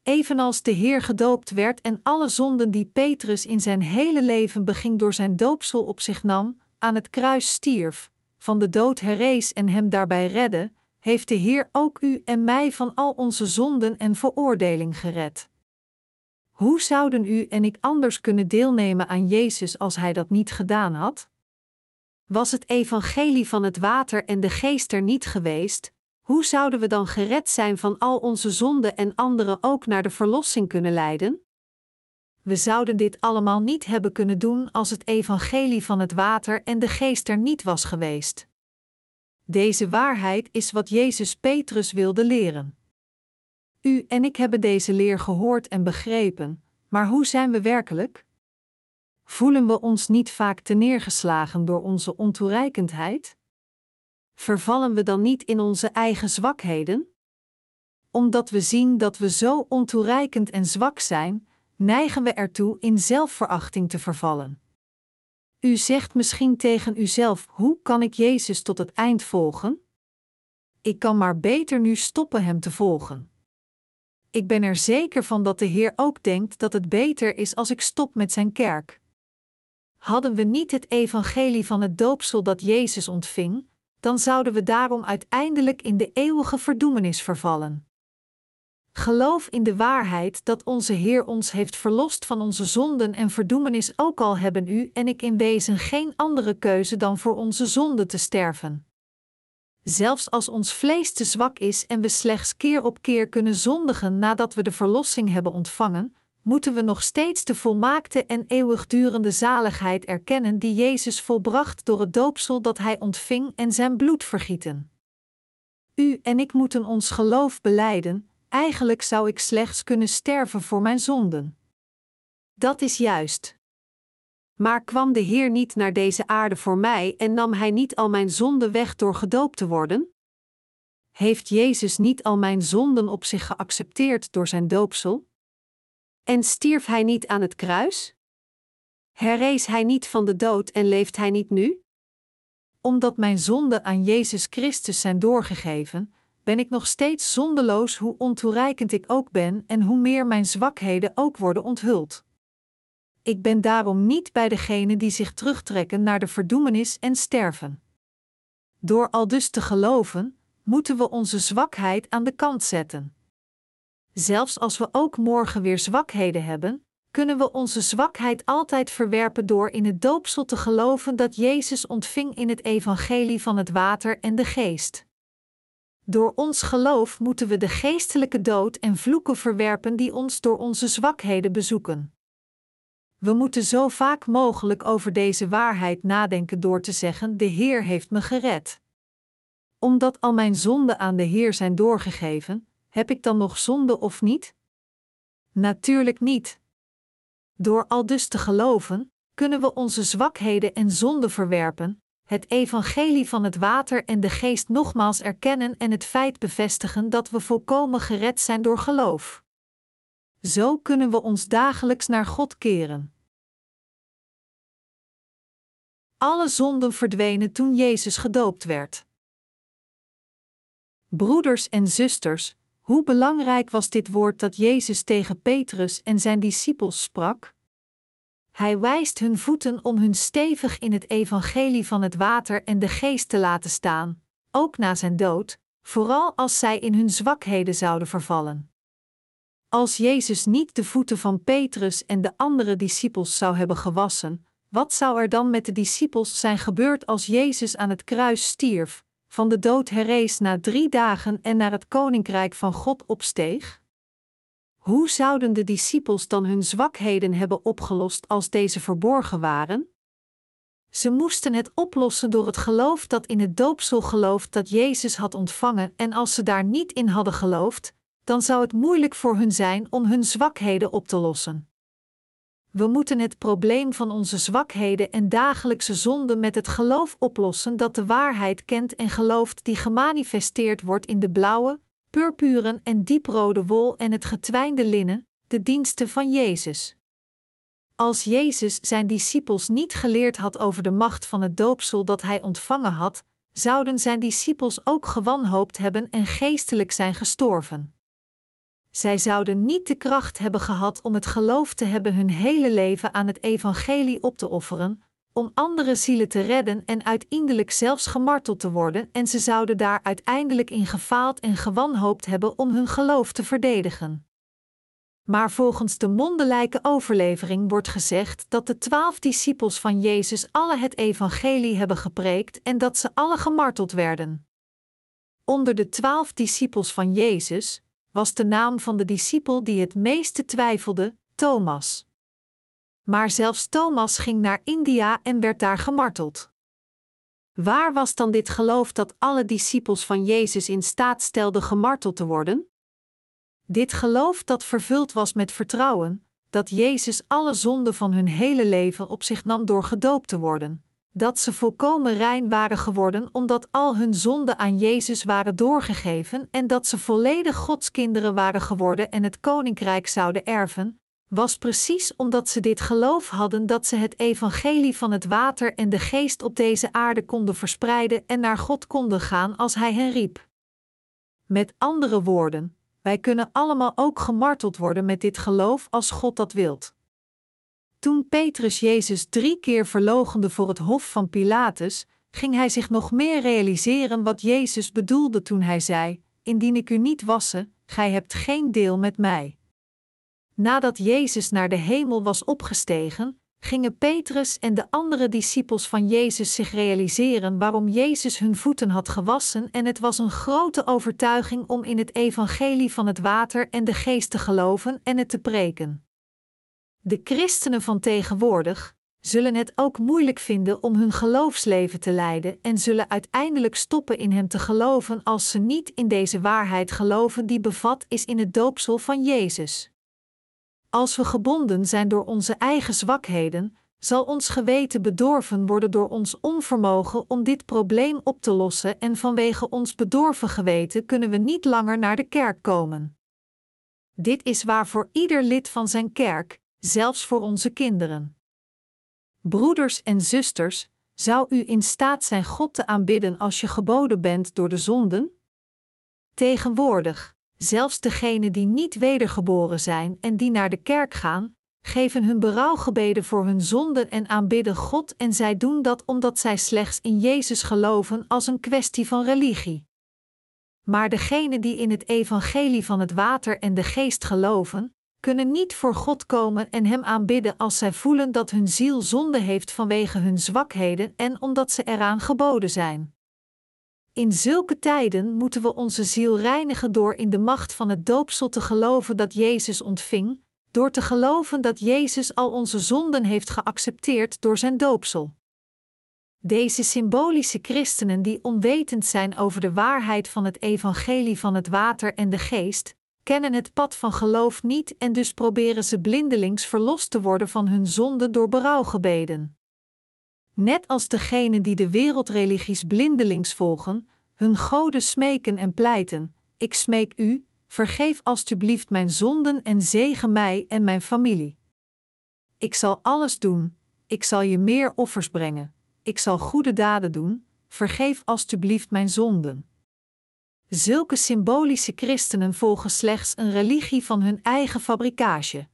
Evenals de Heer gedoopt werd en alle zonden die Petrus in zijn hele leven beging door zijn doopsel op zich nam, aan het kruis stierf, van de dood herrees en hem daarbij redde, heeft de Heer ook u en mij van al onze zonden en veroordeling gered. Hoe zouden u en ik anders kunnen deelnemen aan Jezus als Hij dat niet gedaan had? Was het evangelie van het water en de geest er niet geweest, hoe zouden we dan gered zijn van al onze zonden en anderen ook naar de verlossing kunnen leiden? We zouden dit allemaal niet hebben kunnen doen als het evangelie van het water en de geest er niet was geweest. Deze waarheid is wat Jezus Petrus wilde leren. U en ik hebben deze leer gehoord en begrepen, maar hoe zijn we werkelijk? Voelen we ons niet vaak teneergeslagen door onze ontoereikendheid? Vervallen we dan niet in onze eigen zwakheden? Omdat we zien dat we zo ontoereikend en zwak zijn, neigen we ertoe in zelfverachting te vervallen. U zegt misschien tegen uzelf: hoe kan ik Jezus tot het eind volgen? Ik kan maar beter nu stoppen Hem te volgen. Ik ben er zeker van dat de Heer ook denkt dat het beter is als ik stop met Zijn kerk. Hadden we niet het evangelie van het doopsel dat Jezus ontving, dan zouden we daarom uiteindelijk in de eeuwige verdoemenis vervallen. Geloof in de waarheid dat onze Heer ons heeft verlost van onze zonden en verdoemenis, ook al hebben u en ik in wezen geen andere keuze dan voor onze zonden te sterven. Zelfs als ons vlees te zwak is en we slechts keer op keer kunnen zondigen nadat we de verlossing hebben ontvangen, moeten we nog steeds de volmaakte en eeuwigdurende zaligheid erkennen die Jezus volbracht door het doopsel dat Hij ontving en zijn bloed vergieten. U en ik moeten ons geloof beleiden, eigenlijk zou ik slechts kunnen sterven voor mijn zonden. Dat is juist. Maar kwam de Heer niet naar deze aarde voor mij en nam Hij niet al mijn zonden weg door gedoopt te worden? Heeft Jezus niet al mijn zonden op zich geaccepteerd door zijn doopsel? En stierf Hij niet aan het kruis? Herrees Hij niet van de dood en leeft Hij niet nu? Omdat mijn zonden aan Jezus Christus zijn doorgegeven, ben ik nog steeds zondeloos hoe ontoereikend ik ook ben en hoe meer mijn zwakheden ook worden onthuld. Ik ben daarom niet bij degenen die zich terugtrekken naar de verdoemenis en sterven. Door al dus te geloven, moeten we onze zwakheid aan de kant zetten. Zelfs als we ook morgen weer zwakheden hebben, kunnen we onze zwakheid altijd verwerpen door in het doopsel te geloven dat Jezus ontving in het evangelie van het water en de geest. Door ons geloof moeten we de geestelijke dood en vloeken verwerpen die ons door onze zwakheden bezoeken. We moeten zo vaak mogelijk over deze waarheid nadenken door te zeggen: De Heer heeft me gered. Omdat al mijn zonden aan de Heer zijn doorgegeven, heb ik dan nog zonde of niet? Natuurlijk niet. Door al dus te geloven, kunnen we onze zwakheden en zonden verwerpen, het evangelie van het water en de geest nogmaals erkennen en het feit bevestigen dat we volkomen gered zijn door geloof. Zo kunnen we ons dagelijks naar God keren. Alle zonden verdwenen toen Jezus gedoopt werd. Broeders en zusters, hoe belangrijk was dit woord dat Jezus tegen Petrus en zijn discipels sprak? Hij wijst hun voeten om hun stevig in het evangelie van het water en de geest te laten staan, ook na zijn dood, vooral als zij in hun zwakheden zouden vervallen. Als Jezus niet de voeten van Petrus en de andere discipels zou hebben gewassen, wat zou er dan met de discipels zijn gebeurd als Jezus aan het kruis stierf, van de dood herrees na drie dagen en naar het koninkrijk van God opsteeg? Hoe zouden de discipels dan hun zwakheden hebben opgelost als deze verborgen waren? Ze moesten het oplossen door het geloof dat in het doopsel gelooft dat Jezus had ontvangen, en als ze daar niet in hadden geloofd, dan zou het moeilijk voor hun zijn om hun zwakheden op te lossen. We moeten het probleem van onze zwakheden en dagelijkse zonden met het geloof oplossen dat de waarheid kent en gelooft die gemanifesteerd wordt in de blauwe, purpuren en dieprode wol en het getwijnde linnen, de diensten van Jezus. Als Jezus zijn discipels niet geleerd had over de macht van het doopsel dat hij ontvangen had, zouden zijn discipels ook gewanhoopt hebben en geestelijk zijn gestorven. Zij zouden niet de kracht hebben gehad om het geloof te hebben hun hele leven aan het evangelie op te offeren, om andere zielen te redden en uiteindelijk zelfs gemarteld te worden, en ze zouden daar uiteindelijk in gefaald en gewanhoopt hebben om hun geloof te verdedigen. Maar volgens de mondelijke overlevering wordt gezegd dat de twaalf discipels van Jezus alle het evangelie hebben gepreekt en dat ze alle gemarteld werden. Onder de twaalf discipels van Jezus was de naam van de discipel die het meeste twijfelde, Thomas. Maar zelfs Thomas ging naar India en werd daar gemarteld. Waar was dan dit geloof dat alle discipels van Jezus in staat stelde gemarteld te worden? Dit geloof dat vervuld was met vertrouwen, dat Jezus alle zonden van hun hele leven op zich nam door gedoopt te worden, dat ze volkomen rein waren geworden omdat al hun zonden aan Jezus waren doorgegeven en dat ze volledig Gods kinderen waren geworden en het koninkrijk zouden erven, was precies omdat ze dit geloof hadden dat ze het evangelie van het water en de geest op deze aarde konden verspreiden en naar God konden gaan als Hij hen riep. Met andere woorden, wij kunnen allemaal ook gemarteld worden met dit geloof als God dat wilt. Toen Petrus Jezus drie keer verlogende voor het hof van Pilatus, ging hij zich nog meer realiseren wat Jezus bedoelde toen hij zei: Indien ik u niet wassen, gij hebt geen deel met mij. Nadat Jezus naar de hemel was opgestegen, gingen Petrus en de andere discipels van Jezus zich realiseren waarom Jezus hun voeten had gewassen, en het was een grote overtuiging om in het evangelie van het water en de geest te geloven en het te preken. De christenen van tegenwoordig zullen het ook moeilijk vinden om hun geloofsleven te leiden en zullen uiteindelijk stoppen in Hem te geloven als ze niet in deze waarheid geloven die bevat is in het doopsel van Jezus. Als we gebonden zijn door onze eigen zwakheden, zal ons geweten bedorven worden door ons onvermogen om dit probleem op te lossen en vanwege ons bedorven geweten kunnen we niet langer naar de kerk komen. Dit is waar voor ieder lid van zijn kerk, zelfs voor onze kinderen. Broeders en zusters, zou u in staat zijn God te aanbidden als je geboden bent door de zonden? Tegenwoordig, zelfs degenen die niet wedergeboren zijn en die naar de kerk gaan, geven hun berouwgebeden voor hun zonden en aanbidden God en zij doen dat omdat zij slechts in Jezus geloven als een kwestie van religie. Maar degenen die in het evangelie van het water en de geest geloven, kunnen niet voor God komen en Hem aanbidden als zij voelen dat hun ziel zonde heeft vanwege hun zwakheden en omdat ze eraan geboden zijn. In zulke tijden moeten we onze ziel reinigen door in de macht van het doopsel te geloven dat Jezus ontving, door te geloven dat Jezus al onze zonden heeft geaccepteerd door zijn doopsel. Deze symbolische christenen die onwetend zijn over de waarheid van het evangelie van het water en de geest, kennen het pad van geloof niet en dus proberen ze blindelings verlost te worden van hun zonde door berouwgebeden. Net als degenen die de wereldreligies blindelings volgen, hun goden smeken en pleiten: Ik smeek u, vergeef alstublieft mijn zonden en zegen mij en mijn familie. Ik zal alles doen, ik zal je meer offers brengen, ik zal goede daden doen, vergeef alstublieft mijn zonden. Zulke symbolische christenen volgen slechts een religie van hun eigen fabrikage.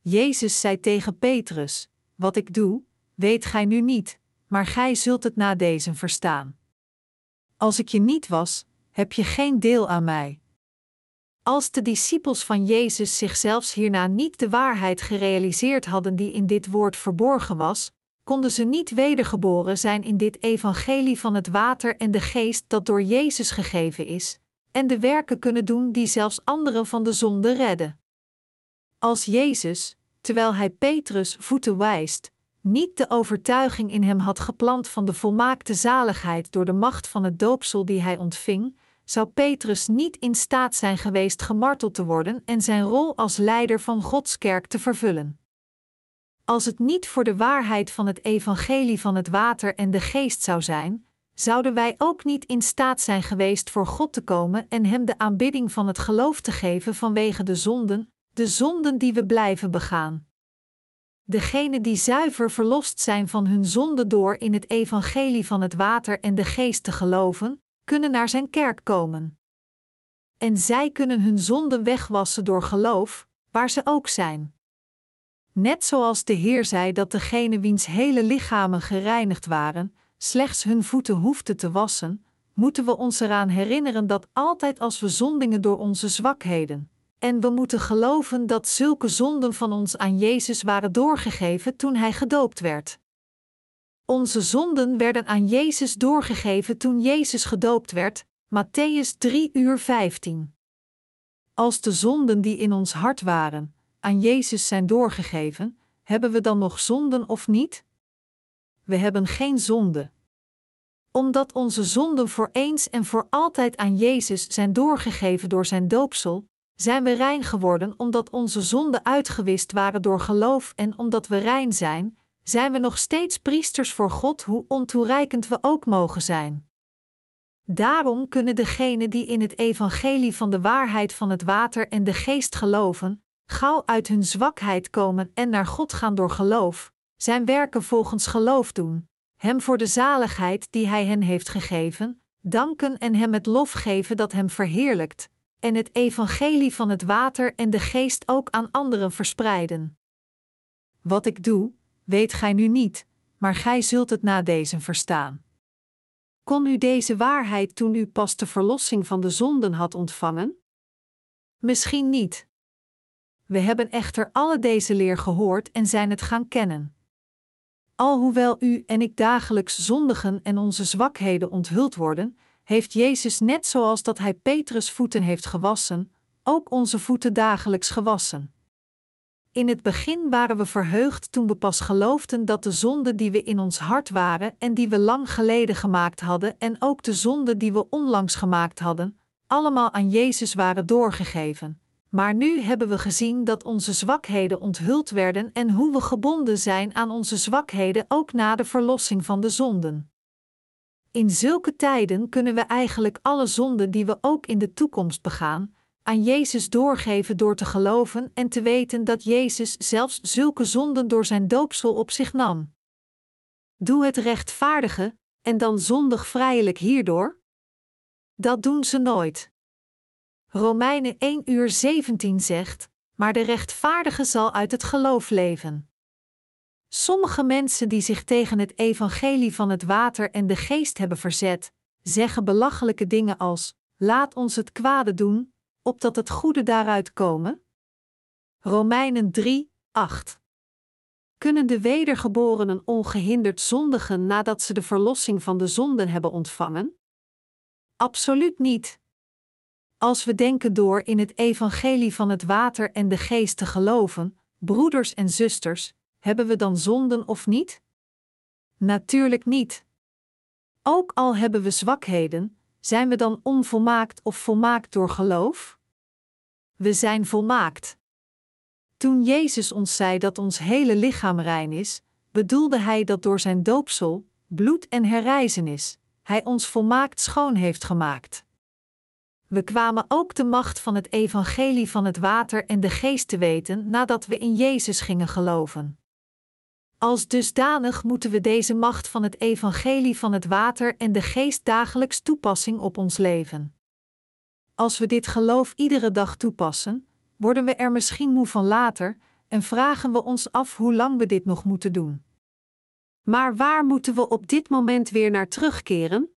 Jezus zei tegen Petrus: Wat ik doe, weet gij nu niet, maar gij zult het na deze verstaan. Als ik je niet was, heb je geen deel aan mij. Als de discipels van Jezus zichzelf hierna niet de waarheid gerealiseerd hadden die in dit woord verborgen was, konden ze niet wedergeboren zijn in dit evangelie van het water en de geest dat door Jezus gegeven is, en de werken kunnen doen die zelfs anderen van de zonde redden. Als Jezus, terwijl hij Petrus voeten wijst, niet de overtuiging in hem had geplant van de volmaakte zaligheid door de macht van het doopsel die hij ontving, zou Petrus niet in staat zijn geweest gemarteld te worden en zijn rol als leider van Gods kerk te vervullen. Als het niet voor de waarheid van het evangelie van het water en de geest zou zijn, zouden wij ook niet in staat zijn geweest voor God te komen en Hem de aanbidding van het geloof te geven vanwege de zonden, de zonden die we blijven begaan. Degenen die zuiver verlost zijn van hun zonde door in het evangelie van het water en de geest te geloven, kunnen naar Zijn kerk komen. En zij kunnen hun zonden wegwassen door geloof, waar ze ook zijn. Net zoals de Heer zei dat degene wiens hele lichamen gereinigd waren, slechts hun voeten hoefden te wassen, moeten we ons eraan herinneren dat altijd als we zondingen door onze zwakheden, en we moeten geloven dat zulke zonden van ons aan Jezus waren doorgegeven toen Hij gedoopt werd. Onze zonden werden aan Jezus doorgegeven toen Jezus gedoopt werd, Matthäus 3 uur 15. Als de zonden die in ons hart waren, aan Jezus zijn doorgegeven, hebben we dan nog zonden of niet? We hebben geen zonde. Omdat onze zonden voor eens en voor altijd aan Jezus zijn doorgegeven door zijn doopsel, zijn we rein geworden omdat onze zonden uitgewist waren door geloof en omdat we rein zijn, zijn we nog steeds priesters voor God, hoe ontoereikend we ook mogen zijn. Daarom kunnen degenen die in het evangelie van de waarheid van het water en de geest geloven, gauw uit hun zwakheid komen en naar God gaan door geloof, zijn werken volgens geloof doen, Hem voor de zaligheid die Hij hen heeft gegeven, danken en Hem het lof geven dat Hem verheerlijkt, en het evangelie van het water en de geest ook aan anderen verspreiden. Wat ik doe, weet gij nu niet, maar gij zult het na deze verstaan. Kon u deze waarheid toen u pas de verlossing van de zonden had ontvangen? Misschien niet. We hebben echter alle deze leer gehoord en zijn het gaan kennen. Alhoewel u en ik dagelijks zondigen en onze zwakheden onthuld worden, heeft Jezus net zoals dat Hij Petrus voeten heeft gewassen, ook onze voeten dagelijks gewassen. In het begin waren we verheugd toen we pas geloofden dat de zonden die we in ons hart waren en die we lang geleden gemaakt hadden en ook de zonden die we onlangs gemaakt hadden, allemaal aan Jezus waren doorgegeven. Maar nu hebben we gezien dat onze zwakheden onthuld werden en hoe we gebonden zijn aan onze zwakheden ook na de verlossing van de zonden. In zulke tijden kunnen we eigenlijk alle zonden die we ook in de toekomst begaan, aan Jezus doorgeven door te geloven en te weten dat Jezus zelfs zulke zonden door zijn doopsel op zich nam. Doe het rechtvaardige en dan zondig vrijelijk hierdoor? Dat doen ze nooit. Romeinen 1 uur 17 zegt: maar de rechtvaardige zal uit het geloof leven. Sommige mensen die zich tegen het evangelie van het water en de geest hebben verzet, zeggen belachelijke dingen als: Laat ons het kwade doen, opdat het goede daaruit komen. Romeinen 3, 8. Kunnen de wedergeborenen ongehinderd zondigen nadat ze de verlossing van de zonden hebben ontvangen? Absoluut niet. Als we denken door in het evangelie van het water en de geest te geloven, broeders en zusters, hebben we dan zonden of niet? Natuurlijk niet. Ook al hebben we zwakheden, zijn we dan onvolmaakt of volmaakt door geloof? We zijn volmaakt. Toen Jezus ons zei dat ons hele lichaam rein is, bedoelde Hij dat door Zijn doopsel, bloed en herrijzenis, Hij ons volmaakt schoon heeft gemaakt. We kwamen ook de macht van het evangelie van het water en de geest te weten nadat we in Jezus gingen geloven. Als dusdanig moeten we deze macht van het evangelie van het water en de geest dagelijks toepassing op ons leven. Als we dit geloof iedere dag toepassen, worden we er misschien moe van later en vragen we ons af hoe lang we dit nog moeten doen. Maar waar moeten we op dit moment weer naar terugkeren?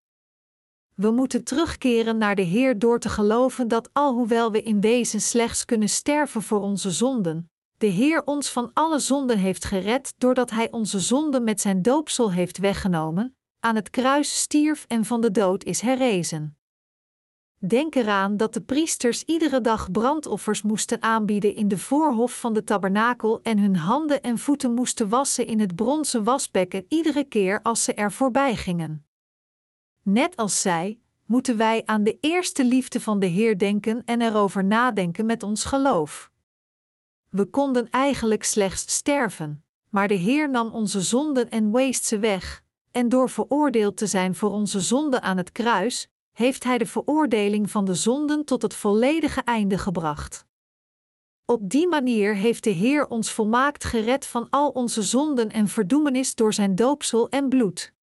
We moeten terugkeren naar de Heer door te geloven dat alhoewel we in wezen slechts kunnen sterven voor onze zonden, de Heer ons van alle zonden heeft gered doordat Hij onze zonden met zijn doopsel heeft weggenomen, aan het kruis stierf en van de dood is herrezen. Denk eraan dat de priesters iedere dag brandoffers moesten aanbieden in de voorhof van de tabernakel en hun handen en voeten moesten wassen in het bronzen wasbekken iedere keer als ze er voorbij gingen. Net als zij, moeten wij aan de eerste liefde van de Heer denken en erover nadenken met ons geloof. We konden eigenlijk slechts sterven, maar de Heer nam onze zonden en weest ze weg, en door veroordeeld te zijn voor onze zonden aan het kruis, heeft Hij de veroordeling van de zonden tot het volledige einde gebracht. Op die manier heeft de Heer ons volmaakt gered van al onze zonden en verdoemenis door Zijn doopsel en bloed.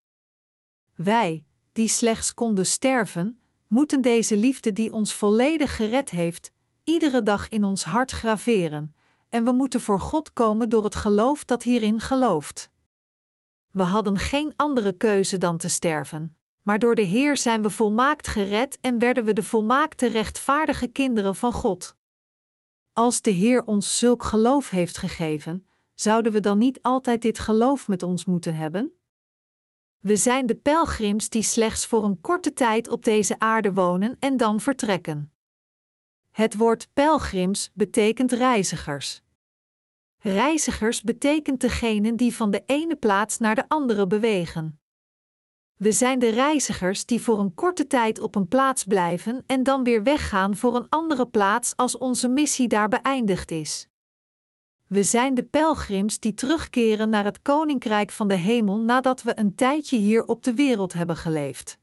Wij, die slechts konden sterven, moeten deze liefde die ons volledig gered heeft, iedere dag in ons hart graveren, en we moeten voor God komen door het geloof dat hierin gelooft. We hadden geen andere keuze dan te sterven, maar door de Heer zijn we volmaakt gered en werden we de volmaakte rechtvaardige kinderen van God. Als de Heer ons zulk geloof heeft gegeven, zouden we dan niet altijd dit geloof met ons moeten hebben? We zijn de pelgrims die slechts voor een korte tijd op deze aarde wonen en dan vertrekken. Het woord pelgrims betekent reizigers. Reizigers betekent degenen die van de ene plaats naar de andere bewegen. We zijn de reizigers die voor een korte tijd op een plaats blijven en dan weer weggaan voor een andere plaats als onze missie daar beëindigd is. We zijn de pelgrims die terugkeren naar het koninkrijk van de hemel nadat we een tijdje hier op de wereld hebben geleefd.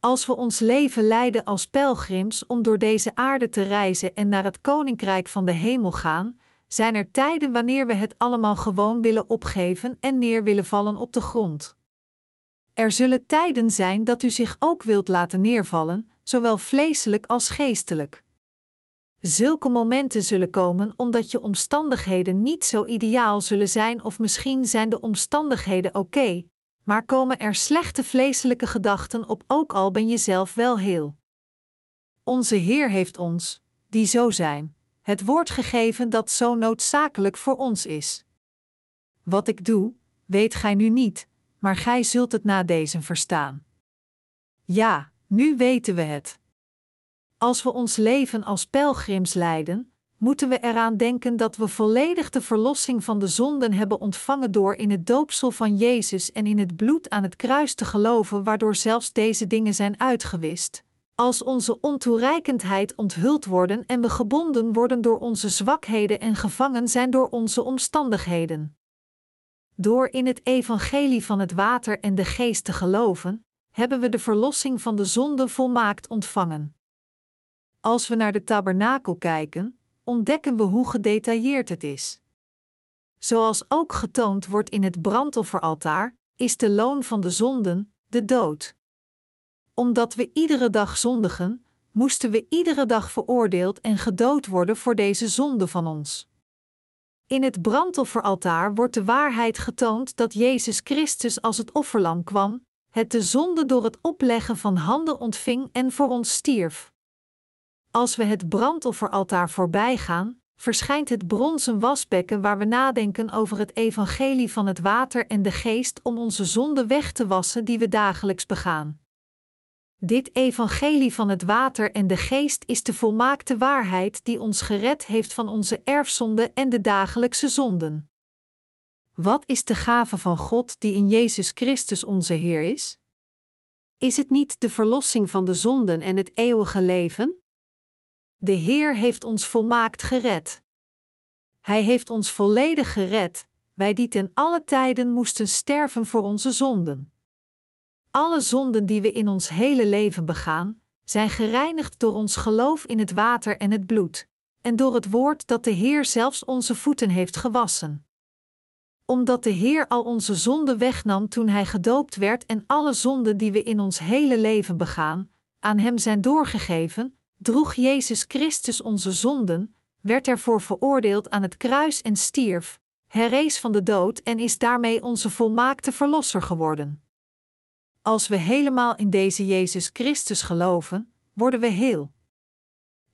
Als we ons leven leiden als pelgrims om door deze aarde te reizen en naar het koninkrijk van de hemel gaan, zijn er tijden wanneer we het allemaal gewoon willen opgeven en neer willen vallen op de grond. Er zullen tijden zijn dat u zich ook wilt laten neervallen, zowel vleeselijk als geestelijk. Zulke momenten zullen komen omdat je omstandigheden niet zo ideaal zullen zijn, of misschien zijn de omstandigheden oké, maar komen er slechte vleeselijke gedachten op, ook al ben je zelf wel heel. Onze Heer heeft ons, die zo zijn, het woord gegeven dat zo noodzakelijk voor ons is. Wat ik doe, weet gij nu niet, maar gij zult het na deze verstaan. Ja, nu weten we het. Als we ons leven als pelgrims leiden, moeten we eraan denken dat we volledig de verlossing van de zonden hebben ontvangen door in het doopsel van Jezus en in het bloed aan het kruis te geloven, waardoor zelfs deze dingen zijn uitgewist. Als onze ontoereikendheid onthuld worden en we gebonden worden door onze zwakheden en gevangen zijn door onze omstandigheden. Door in het evangelie van het water en de geest te geloven, hebben we de verlossing van de zonde volmaakt ontvangen. Als we naar de tabernakel kijken, ontdekken we hoe gedetailleerd het is. Zoals ook getoond wordt in het brandofferaltaar, is de loon van de zonden de dood. Omdat we iedere dag zondigen, moesten we iedere dag veroordeeld en gedood worden voor deze zonde van ons. In het brandofferaltaar wordt de waarheid getoond dat Jezus Christus als het offerlam kwam, het de zonde door het opleggen van handen ontving en voor ons stierf. Als we het brandofferaltaar voorbij gaan, verschijnt het bronzen wasbekken waar we nadenken over het evangelie van het water en de geest om onze zonde weg te wassen die we dagelijks begaan. Dit evangelie van het water en de geest is de volmaakte waarheid die ons gered heeft van onze erfzonde en de dagelijkse zonden. Wat is de gave van God die in Jezus Christus onze Heer is? Is het niet de verlossing van de zonden en het eeuwige leven? De Heer heeft ons volmaakt gered. Hij heeft ons volledig gered, wij die ten alle tijden moesten sterven voor onze zonden. Alle zonden die we in ons hele leven begaan, zijn gereinigd door ons geloof in het water en het bloed, en door het woord dat de Heer zelfs onze voeten heeft gewassen. Omdat de Heer al onze zonden wegnam toen Hij gedoopt werd en alle zonden die we in ons hele leven begaan, aan Hem zijn doorgegeven, droeg Jezus Christus onze zonden, werd ervoor veroordeeld aan het kruis en stierf, herrees van de dood en is daarmee onze volmaakte Verlosser geworden. Als we helemaal in deze Jezus Christus geloven, worden we heel.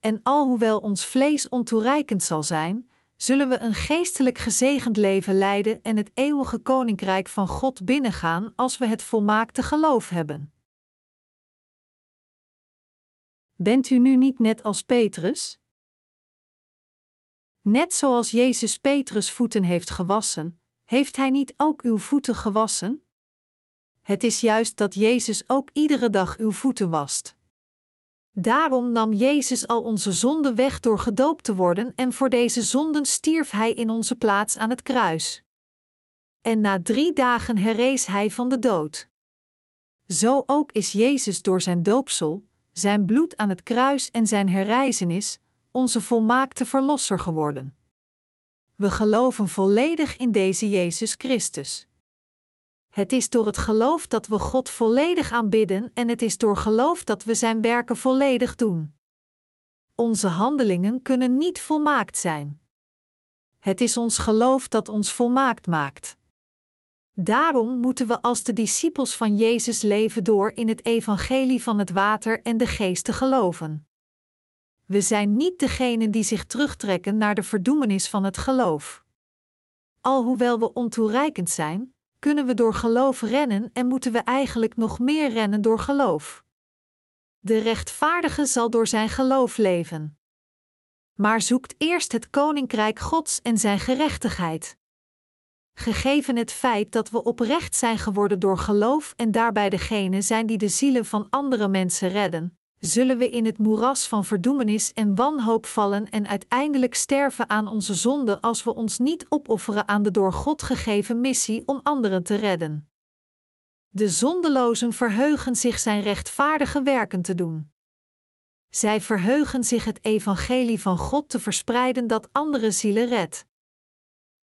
En alhoewel ons vlees ontoereikend zal zijn, zullen we een geestelijk gezegend leven leiden en het eeuwige koninkrijk van God binnengaan als we het volmaakte geloof hebben. Bent u nu niet net als Petrus? Net zoals Jezus Petrus voeten heeft gewassen, heeft hij niet ook uw voeten gewassen? Het is juist dat Jezus ook iedere dag uw voeten wast. Daarom nam Jezus al onze zonden weg door gedoopt te worden en voor deze zonden stierf Hij in onze plaats aan het kruis. En na drie dagen herrees Hij van de dood. Zo ook is Jezus door zijn doopsel, zijn bloed aan het kruis en zijn herrijzenis, onze volmaakte Verlosser geworden. We geloven volledig in deze Jezus Christus. Het is door het geloof dat we God volledig aanbidden en het is door geloof dat we Zijn werken volledig doen. Onze handelingen kunnen niet volmaakt zijn. Het is ons geloof dat ons volmaakt maakt. Daarom moeten we als de discipels van Jezus leven door in het evangelie van het water en de geest te geloven. We zijn niet degenen die zich terugtrekken naar de verdoemenis van het geloof. Alhoewel we ontoereikend zijn, kunnen we door geloof rennen en moeten we eigenlijk nog meer rennen door geloof. De rechtvaardige zal door zijn geloof leven. Maar zoekt eerst het koninkrijk Gods en zijn gerechtigheid. Gegeven het feit dat we oprecht zijn geworden door geloof en daarbij degene zijn die de zielen van andere mensen redden, zullen we in het moeras van verdoemenis en wanhoop vallen en uiteindelijk sterven aan onze zonde als we ons niet opofferen aan de door God gegeven missie om anderen te redden. De zondelozen verheugen zich zijn rechtvaardige werken te doen. Zij verheugen zich het evangelie van God te verspreiden dat andere zielen redt.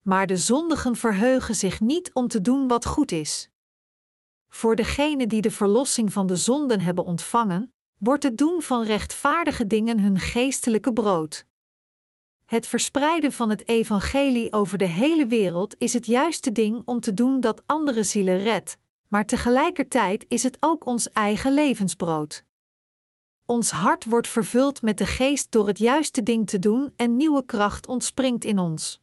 Maar de zondigen verheugen zich niet om te doen wat goed is. Voor degenen die de verlossing van de zonden hebben ontvangen, wordt het doen van rechtvaardige dingen hun geestelijke brood. Het verspreiden van het evangelie over de hele wereld is het juiste ding om te doen dat andere zielen redt, maar tegelijkertijd is het ook ons eigen levensbrood. Ons hart wordt vervuld met de geest door het juiste ding te doen en nieuwe kracht ontspringt in ons.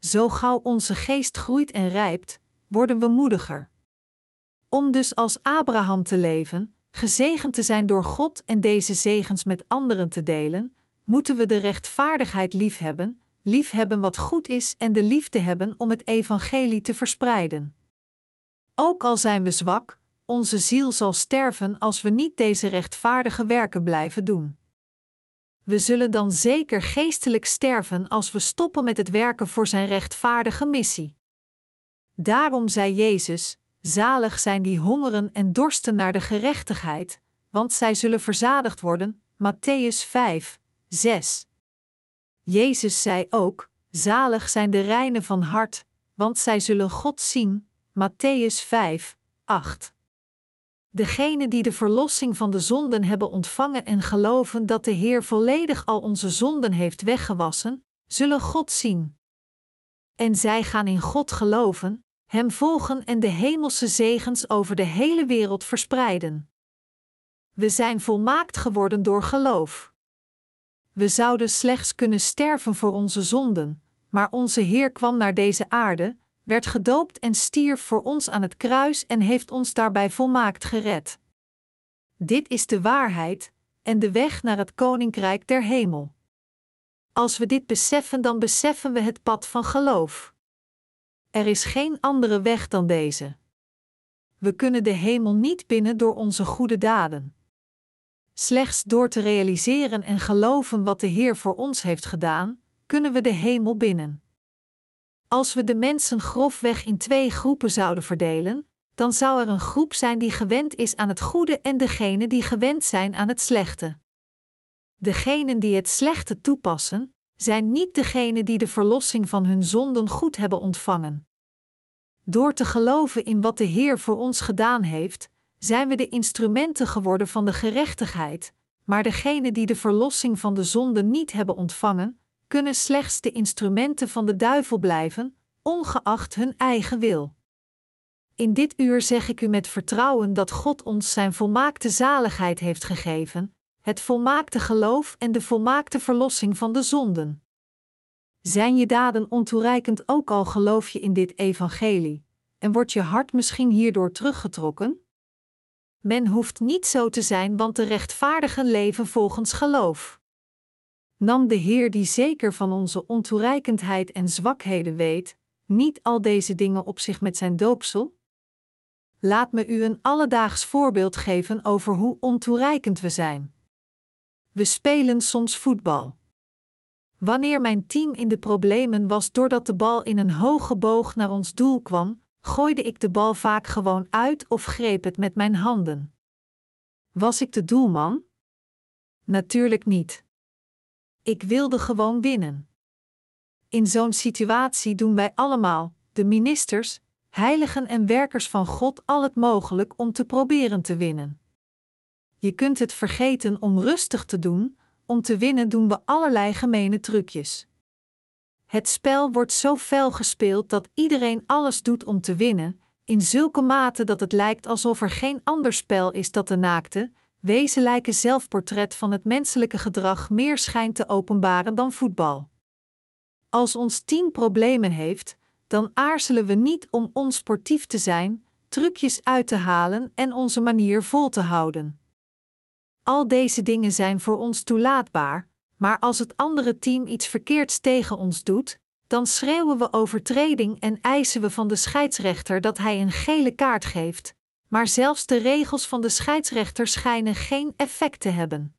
Zo gauw onze geest groeit en rijpt, worden we moediger. Om dus als Abraham te leven, gezegend te zijn door God en deze zegens met anderen te delen, moeten we de rechtvaardigheid liefhebben, liefhebben wat goed is en de liefde hebben om het evangelie te verspreiden. Ook al zijn we zwak, onze ziel zal sterven als we niet deze rechtvaardige werken blijven doen. We zullen dan zeker geestelijk sterven als we stoppen met het werken voor zijn rechtvaardige missie. Daarom zei Jezus: Zalig zijn die hongeren en dorsten naar de gerechtigheid, want zij zullen verzadigd worden. Matthäus 5, 6. Jezus zei ook: Zalig zijn de reinen van hart, want zij zullen God zien. Matthäus 5, 8. Degenen die de verlossing van de zonden hebben ontvangen en geloven dat de Heer volledig al onze zonden heeft weggewassen, zullen God zien. En zij gaan in God geloven, Hem volgen en de hemelse zegens over de hele wereld verspreiden. We zijn volmaakt geworden door geloof. We zouden slechts kunnen sterven voor onze zonden, maar onze Heer kwam naar deze aarde, werd gedoopt en stierf voor ons aan het kruis en heeft ons daarbij volmaakt gered. Dit is de waarheid en de weg naar het koninkrijk der hemel. Als we dit beseffen, dan beseffen we het pad van geloof. Er is geen andere weg dan deze. We kunnen de hemel niet binnen door onze goede daden. Slechts door te realiseren en geloven wat de Heer voor ons heeft gedaan, kunnen we de hemel binnen. Als we de mensen grofweg in twee groepen zouden verdelen, dan zou er een groep zijn die gewend is aan het goede en degene die gewend zijn aan het slechte. Degenen die het slechte toepassen, zijn niet degenen die de verlossing van hun zonden goed hebben ontvangen. Door te geloven in wat de Heer voor ons gedaan heeft, zijn we de instrumenten geworden van de gerechtigheid, maar degenen die de verlossing van de zonden niet hebben ontvangen, kunnen slechts de instrumenten van de duivel blijven, ongeacht hun eigen wil. In dit uur zeg ik u met vertrouwen dat God ons zijn volmaakte zaligheid heeft gegeven, het volmaakte geloof en de volmaakte verlossing van de zonden. Zijn je daden ontoereikend ook al geloof je in dit evangelie, en wordt je hart misschien hierdoor teruggetrokken? Men hoeft niet zo te zijn, want de rechtvaardigen leven volgens geloof. Nam de Heer, die zeker van onze ontoereikendheid en zwakheden weet, niet al deze dingen op zich met zijn doopsel? Laat me u een alledaags voorbeeld geven over hoe ontoereikend we zijn. We spelen soms voetbal. Wanneer mijn team in de problemen was doordat de bal in een hoge boog naar ons doel kwam, gooide ik de bal vaak gewoon uit of greep het met mijn handen. Was ik de doelman? Natuurlijk niet. Ik wilde gewoon winnen. In zo'n situatie doen wij allemaal, de ministers, heiligen en werkers van God, al het mogelijk om te proberen te winnen. Je kunt het vergeten om rustig te doen, om te winnen doen we allerlei gemene trucjes. Het spel wordt zo fel gespeeld dat iedereen alles doet om te winnen, in zulke mate dat het lijkt alsof er geen ander spel is dat de naakte, wezenlijke zelfportret van het menselijke gedrag meer schijnt te openbaren dan voetbal. Als ons team problemen heeft, dan aarzelen we niet om onsportief te zijn, trucjes uit te halen en onze manier vol te houden. Al deze dingen zijn voor ons toelaatbaar, maar als het andere team iets verkeerds tegen ons doet, dan schreeuwen we overtreding en eisen we van de scheidsrechter dat hij een gele kaart geeft, maar zelfs de regels van de scheidsrechter schijnen geen effect te hebben.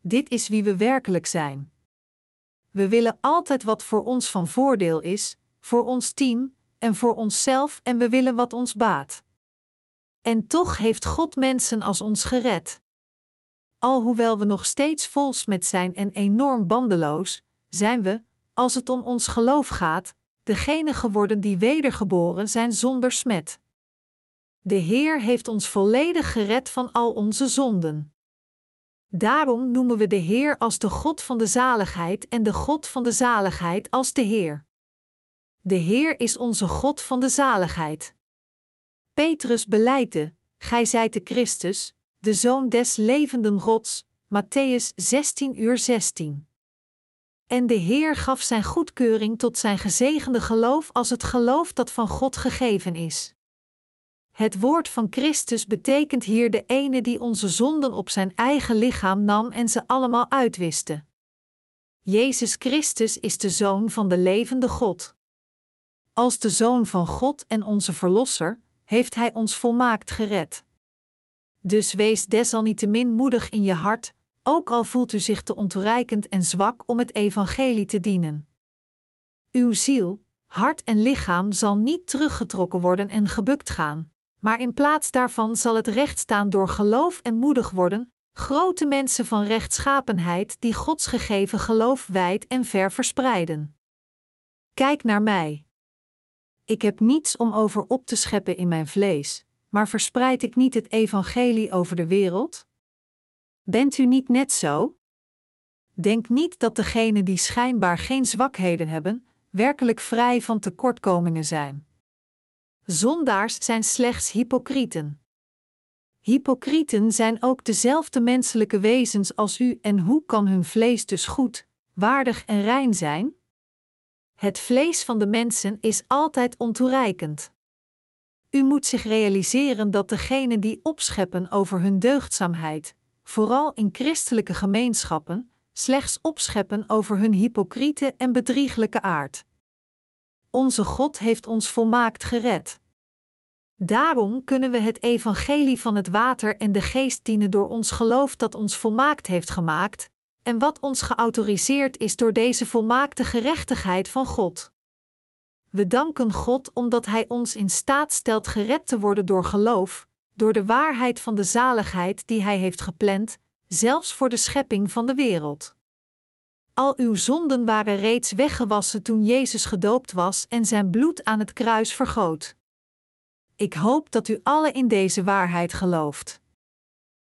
Dit is wie we werkelijk zijn. We willen altijd wat voor ons van voordeel is, voor ons team en voor onszelf en we willen wat ons baat. En toch heeft God mensen als ons gered. Alhoewel we nog steeds vols met zijn en enorm bandeloos, zijn we, als het om ons geloof gaat, degene geworden die wedergeboren zijn zonder smet. De Heer heeft ons volledig gered van al onze zonden. Daarom noemen we de Heer als de God van de zaligheid en de God van de zaligheid als de Heer. De Heer is onze God van de zaligheid. Petrus beleidde: Gij zijt de Christus, de Zoon des levenden Gods. Matthäus 16 uur 16. En de Heer gaf zijn goedkeuring tot zijn gezegende geloof als het geloof dat van God gegeven is. Het woord van Christus betekent hier de ene die onze zonden op zijn eigen lichaam nam en ze allemaal uitwiste. Jezus Christus is de Zoon van de levende God. Als de Zoon van God en onze Verlosser, heeft Hij ons volmaakt gered. Dus wees desalniettemin moedig in je hart, ook al voelt u zich te ontoereikend en zwak om het evangelie te dienen. Uw ziel, hart en lichaam zal niet teruggetrokken worden en gebukt gaan, maar in plaats daarvan zal het recht staan door geloof en moedig worden, grote mensen van rechtschapenheid die Gods gegeven geloof wijd en ver verspreiden. Kijk naar mij. Ik heb niets om over op te scheppen in mijn vlees, maar verspreid ik niet het evangelie over de wereld? Bent u niet net zo? Denk niet dat degenen die schijnbaar geen zwakheden hebben, werkelijk vrij van tekortkomingen zijn. Zondaars zijn slechts hypocrieten. Hypocrieten zijn ook dezelfde menselijke wezens als u en hoe kan hun vlees dus goed, waardig en rein zijn? Het vlees van de mensen is altijd ontoereikend. U moet zich realiseren dat degenen die opscheppen over hun deugdzaamheid, vooral in christelijke gemeenschappen, slechts opscheppen over hun hypocriete en bedrieglijke aard. Onze God heeft ons volmaakt gered. Daarom kunnen we het evangelie van het water en de geest dienen door ons geloof dat ons volmaakt heeft gemaakt, en wat ons geautoriseerd is door deze volmaakte gerechtigheid van God. We danken God omdat Hij ons in staat stelt gered te worden door geloof, door de waarheid van de zaligheid die Hij heeft gepland, zelfs voor de schepping van de wereld. Al uw zonden waren reeds weggewassen toen Jezus gedoopt was en zijn bloed aan het kruis vergoot. Ik hoop dat u alle in deze waarheid gelooft.